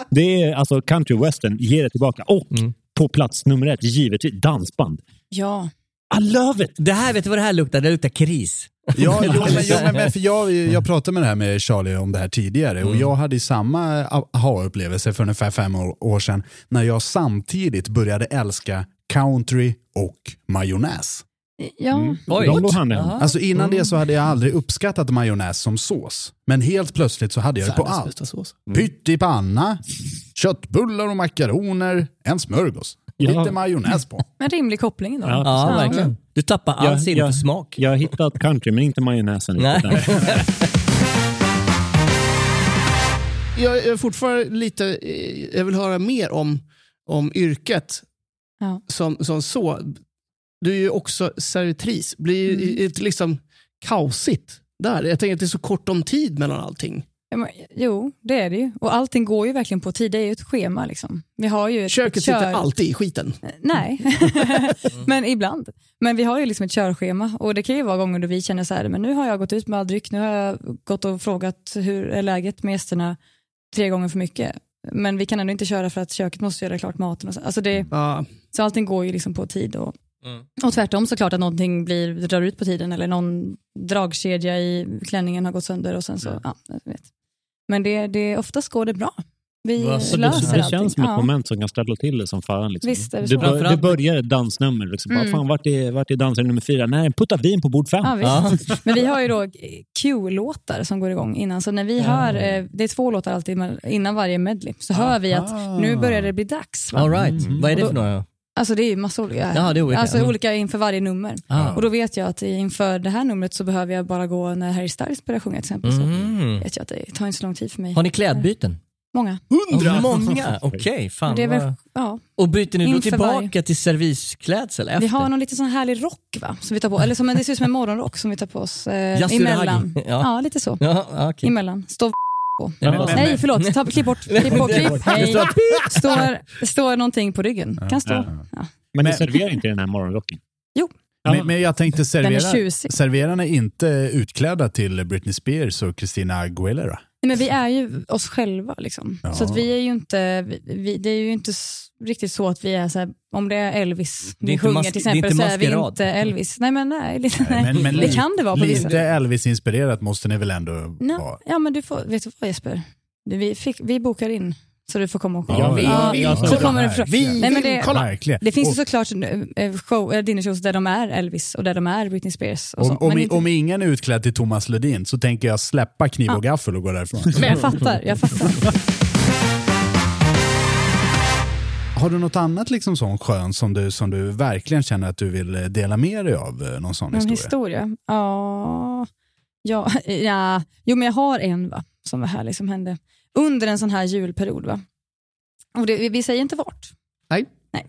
Det är alltså country western, ge det tillbaka. Och Mm. på plats nummer ett, givetvis dansband. Ja. I love it! Det här, vet du vad det här luktar? Det luktar kris. Ja, jo, men, jo, men, för jag, jag pratade med det här med Charlie om det här tidigare och jag hade samma aha-upplevelse för ungefär fem år, sedan när jag samtidigt började älska country och majonnäs. Ja. Oj. Hand. Jaha. Alltså innan det så hade jag aldrig uppskattat majonnäs som sås. Men helt plötsligt så hade jag det på allt. bästa sås. Pytt i panna, köttbullar och makaroner, en smörgås. Ja. Lite majonnäs på. En rimlig koppling ändå. Ja, Ja, verkligen. Du tappar all Ja, sinne ja. för smak. Jag har hittat country, men inte majonnäsen. Nej. Jag är fortfarande lite, eh, jag vill höra mer om, om yrket Ja. som, som så. Du är ju också servitris. Blir Mm. det liksom kaosigt där? Jag tänker att det är så kort om tid mellan allting. Jo, det är det ju. Och allting går ju verkligen på tid. Det är ju ett schema. Liksom. Vi har ju ett Köket kör... sitter alltid i skiten. Nej, men ibland. Men vi har ju liksom ett körschema och det kan ju vara gånger då vi känner så här, men nu har jag gått ut med all dryck, nu har jag gått och frågat hur är läget med gästerna tre gånger för mycket. Men vi kan ändå inte köra för att köket måste göra klart maten. Och så. Alltså det, Ja. så allting går ju liksom på tid. Och, Mm. och tvärtom såklart att någonting blir, drar ut på tiden eller någon dragkedja i klänningen har gått sönder och sen så, ja, jag vet. Men det, det, oftast går det bra. Vi Så det, löser det allting. känns som ett Ja. moment som kan ställa till det som fan. Liksom. Visst det du, så. bör, du börjar ett dansnummer. Liksom. Bara, Mm. fan, vart, är, vart är dansare nummer fyra? Nej, putta vin på bord fem. Ja, visst. Men vi har ju då Q-låtar som går igång innan. Så när vi hör, eh, det är två låtar alltid innan varje medley, så hör vi att nu börjar det bli dags. Va? All right. Vad är det för då- några? Alltså det är ju massa olika. Ja, det är olika. Alltså Mm. olika inför varje nummer. Ah. Och då vet jag att inför det här numret så behöver jag bara gå när Harry Styles börjar sjunga till exempel. Mm. Så vet jag att det tar inte så lång tid för mig. Har ni klädbyten? Många. Hundra? Många? Okej, fan. Det är väl, ja. Och byter ni då tillbaka varje. till servisklädsel efter? Vi har någon lite sån härlig rock va? Som vi tar på, eller som, det ser ut som en morgonrock som vi tar på oss eh, emellan. Ja. Ja. lite så. Ja, okej. Emellan. Står Ja, men- Nej men- förlåt, ta, klipp bort. Klipp bort, klipp. Hej. står. Står, någonting på ryggen. Kan stå. Ja. Men ni serverar inte den här morgonrocken? Jo. Men, men jag tänkte Den är servera, serverarna är inte utklädda till Britney Spears och Christina Aguilera. Nej, men vi är ju oss själva. Liksom. Ja. Så att vi är ju inte, vi, det är ju inte riktigt så att vi är så här, om det är Elvis Det är vi sjunger till exempel så är vi inte Elvis. Nej men nej, lite, Men, men det kan det vara på vissa. Lite Elvis-inspirerat måste ni väl ändå Ja, vara? ja men du får, vet du vad Jesper? Vi, fick, vi bokar in så du får komma och Ja, kolla. vi- Ja, vi- så kolla. kommer det fram. Vi Nej, men vill det, kolla. Verkligen. det finns ju såklart eh, show, eh, dinnershows där de är Elvis och där de är Britney Spears. Och Om, om, inte- om ingen är utklädd till Thomas Ledin så tänker jag släppa kniv och gaffel och gå därifrån. Men jag fattar, jag fattar. Har du något annat liksom sån skön som du, som du verkligen känner att du vill eh, dela med dig av? eh, Någon sån Någon historia? historia? Ja, ja, ja, jo men jag har en va, som var härlig som hände under en sån här julperiod. Va? Och det, vi- säger inte vart. Nej. Nej.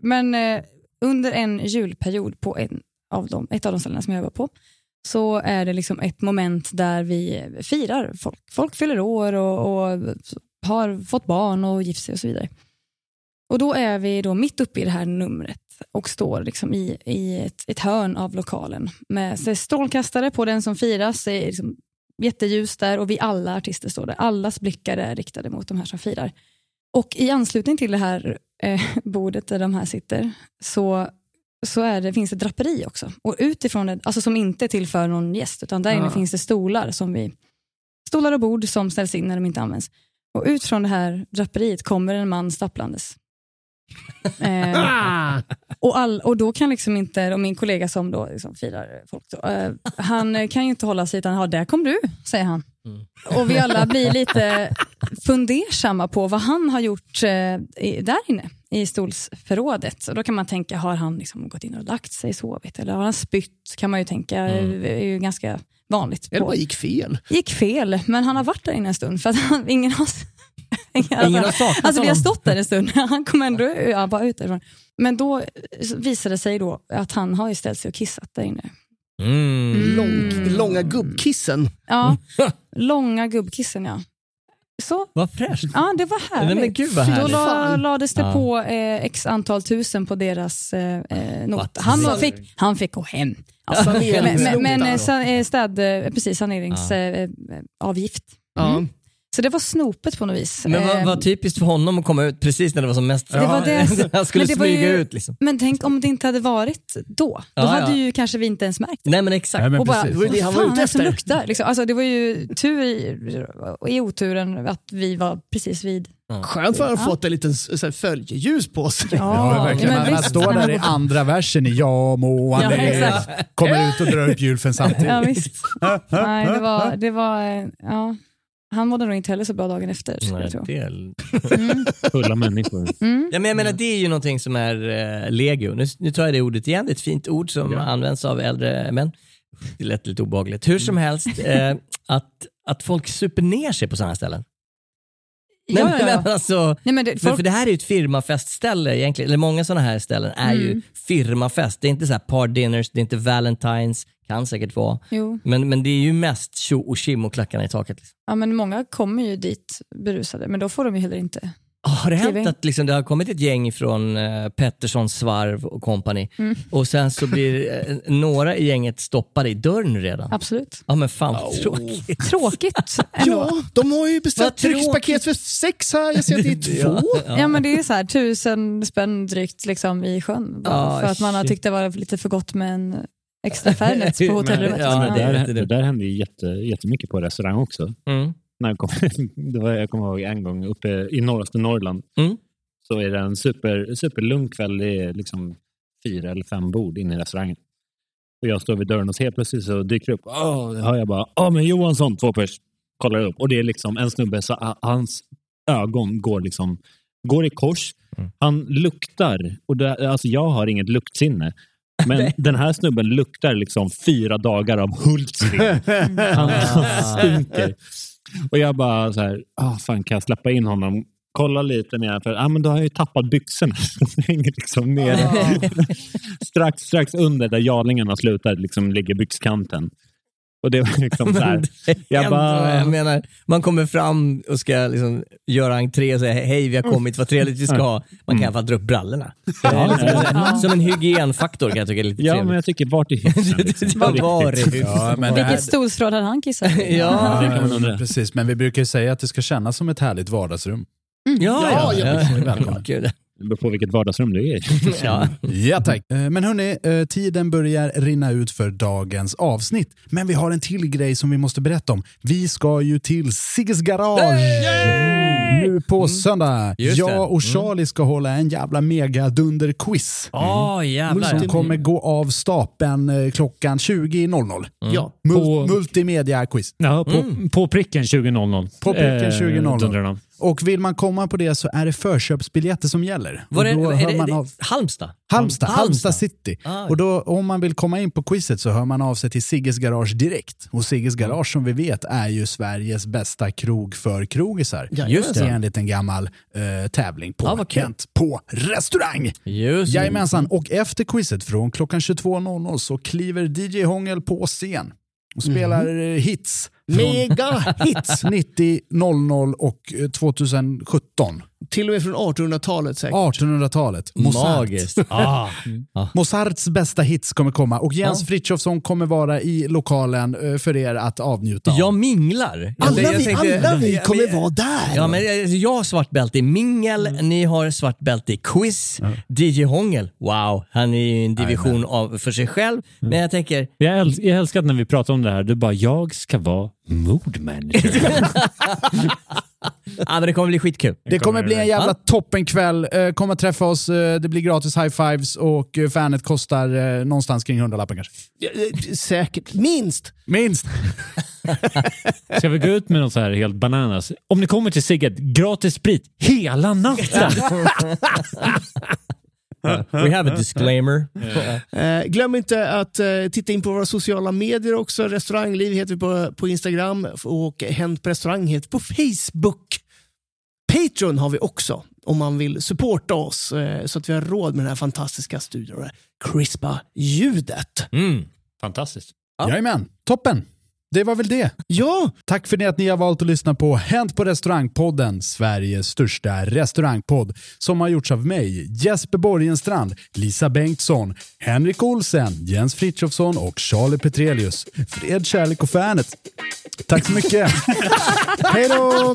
Men eh, under en julperiod på en av dem, ett av de ställena som jag var på, så är det liksom ett moment där vi firar folk. Folk fyller år och, och har fått barn och gift sig och så vidare. Och då är vi då mitt uppe i det här numret och står liksom i, i ett, ett hörn av lokalen med strålkastare på den som firas. Det är liksom jätteljus där och vi alla artister står där. Allas blickar är riktade mot de här som firar. Och i anslutning till det här eh, bordet där de här sitter så, så är det, finns det draperi också. Och utifrån det, alltså som inte är till för någon gäst, utan där inne Ah. finns det stolar som vi stolar och bord som ställs in när de inte används. Och ut från det här draperiet kommer en man stapplandes. Eh, och, all, och då kan liksom inte, och min kollega som då liksom firar folk, då, eh, han kan ju inte hålla sig utan, ja där kom du, säger han. Och vi alla blir lite fundersamma på vad han har gjort eh, där inne i stolsförrådet. Och då kan man tänka, har han liksom gått in och lagt sig sovit? Eller har han spytt? Kan man ju tänka, Mm. är ju ganska vanligt. Eller bara gick fel. gick fel, men han har varit där inne en stund för att han, ingen har Ingen, Ingen har saknat alltså, Vi har stått där en stund, han kom ändå ja, bara ut därifrån. Men då visade det sig då att han har ju ställt sig och kissat där inne. Mm. Lång, långa gubbkissen. Ja, långa gubbkissen ja. Så, Vad fräscht. ja det var härligt. Men gud vad Då härligt. la, Fan. lades det Ja. på eh, x antal tusen på deras eh, eh, not. Han, fick, han fick gå hem. Alltså, men men, men eh, eh, städ, eh, precis, saneringsavgift. Eh, avgift. Ja. Så det var snopet på något vis. Men vad, Eh, vad typiskt för honom att komma ut precis när det var som mest... Det var det. Han skulle det var smyga ju- ut liksom. Men tänk om det inte hade varit då. Då Ja, hade ja. ju kanske vi inte ens märkt det. Nej men exakt. Nej, men och bara, precis. Det var ju det han var fan det som efter. luktar? Liksom. Alltså, det var ju tur i, i oturen att vi var precis vid. Skönt för att ha Ja. fått en liten så här, följeljus på sig. Ja, verkligen. men visst. står där i andra versen i Ja må Ja, André, exakt. kommer ut och drar upp julfen samtidigt. Ja, visst. Nej, det var, det var, eh, ja. Han mådde nog inte heller så bra dagen efter. skulle Nej, jag tro. det är... Mm. Fulla människor. Mm. Ja, men jag menar, det är ju någonting som är eh, legio. Nu, nu tar jag det ordet igen, det är ett fint ord som används av äldre män. Det lät lite obehagligt. Hur som helst, eh, att, att folk super ner sig på sådana ställen. Nej, ja. men alltså, Nej, men det, för, folk, för det här är ju ett firmafestställe egentligen. Eller många sådana här ställen är ju Mm. firmafest. Det är inte så här par dinners, det är inte valentines, kan säkert vara. jo. Men, men det är ju mest tjo och tjim och klackarna i taket. Liksom. Ja, men många kommer ju dit berusade, men då får de ju heller inte. Ah, Har det hänt att liksom, det har kommit ett gäng från uh, Petterssons svarv och kompani Mm. och sen så blir eh, några i gänget stoppade i dörren redan? Absolut. Ja men fan vad tråkigt. Tråkigt ändå. Ja, de har ju beställt dryckspaket för sex här. Jag ser att det är två. Ja. men det är så här tusen spänn drygt liksom, i sjön. Ah, för att man har tyckt det var lite för gott med en extra Fairnets på hotellrummet. Ja, det, det är där, rätt i det. det där hände ju jätte, jättemycket på restaurang också. Mm. När jag, kom, det var, jag kommer ihåg en gång uppe i norraste Norrland. Mm. Så är det en super, superlugn kväll. Det är liksom fyra eller fem bord inne i restaurangen. Och jag står vid dörren och helt plötsligt så dyker det upp. Åh, hör jag bara. Ja, men Johansson, två pers. Kollar upp. Och det är liksom en snubbe, så ah, hans ögon går liksom går i kors. Han luktar. Och det, alltså jag har inget luktsinne. Men den här snubben luktar liksom fyra dagar av Hultsfred. Han, han stinker. Och jag bara så här, ah, fan kan jag släppa in honom? Kolla lite ner, för ah, men då har jag ju tappat byxorna. De hänger liksom nere. strax, strax under där jarlingarna slutar liksom ligger byxkanten. Och det var liksom så här. Jag bara, jag menar, man kommer fram och ska liksom göra entré och säga hej vi har kommit, vad trevligt vi ska ha. Man kan i alla fall dra upp brallorna. Som en hygienfaktor kan jag tycka är lite ja, trevligt. men jag tycker vart är hyfsen? Liksom, Vad var? Ja, men här, Vilket stolsförråd hade han kissat? Ja, precis. Men vi brukar ju säga att det ska kännas som ett härligt vardagsrum. ja, ja. Ja, ja, ja, välkommen. Det beror på vilket vardagsrum du är i. Ja. Ja tack. Eh, Men hörni, eh, tiden börjar rinna ut för dagens avsnitt. Men vi har en till grej som vi måste berätta om. Vi ska ju till Sigges garage nu på söndag. Just. Jag och Charlie ska hålla en jävla mega dunder quiz Åh jävlar. som kommer gå av stapeln eh, klockan 20.00. Ja. Mul- På- Multimedia-quiz. Ja, på, på pricken 20.00. På pricken 20.00. dundrar de. Och vill man komma på det så är det förköpsbiljetter som gäller. Var är hör det, man av... Halmstad? Halmstad, Halmstad city. Ah, och då, om man vill komma in på quizet så hör man av sig till Sigges Garage direkt. Och Sigges Garage som vi vet är ju Sveriges bästa krog för krogisar. Just det. Enligt en gammal eh, tävling på Ah. Kent på restaurang. Just. Jajamensan, och efter quizet från klockan 22.00 så kliver DJ Hångel på scen och spelar eh, hits. Mega hits! 90, 00 och eh, 2017. Till och med från 1800-talet säkert. 1800-talet. Mozart. Magiskt. Ah. Mozarts bästa hits kommer komma och Jens Ja. Frithiofsson kommer vara i lokalen eh, för er att avnjuta av. Jag minglar. Alla jag vi, tänkte- alla vi kommer jag- vara där. Ja, men jag- har svart bälte i mingel, ni har svart bälte i quiz. DJ Hångel, wow, han är ju en division av, för sig själv. Men jag tänker, Jag, äls jag älskar att när vi pratar om det här, du bara, jag ska vara mood manager. ja, men det kommer bli skitkul. Det kommer bli en jävla toppenkväll. Eh, Kom och träffa oss. Eh, Det blir gratis high-fives och eh, fanet kostar någonstans kring 100 lappen kanske. Säkert. Minst. Minst. Ska vi gå ut med något så här helt bananas? Om ni kommer till Sigget, gratis sprit hela natten. We have a disclaimer. Eh, glöm inte att eh, titta in på våra sociala medier också. Restaurangliv heter vi på, på Instagram och Hänt på restaurang heter på Facebook. Patreon har vi också om man vill supporta oss eh, så att vi har råd med den här fantastiska studion och det crispa ljudet. Mm. Fantastiskt. Ja. Jajamän, toppen. Det var väl det. Ja, Tack för det att ni har valt att lyssna på Hänt på restaurangpodden, Sveriges största restaurangpodd, som har gjorts av mig, Jesper Borgenstrand, Lisa Bengtsson, Henrik Olsen, Jens Frithiofsson och Charlie Petrelius. Fred, kärlek och fanet. Tack så mycket. Hej då!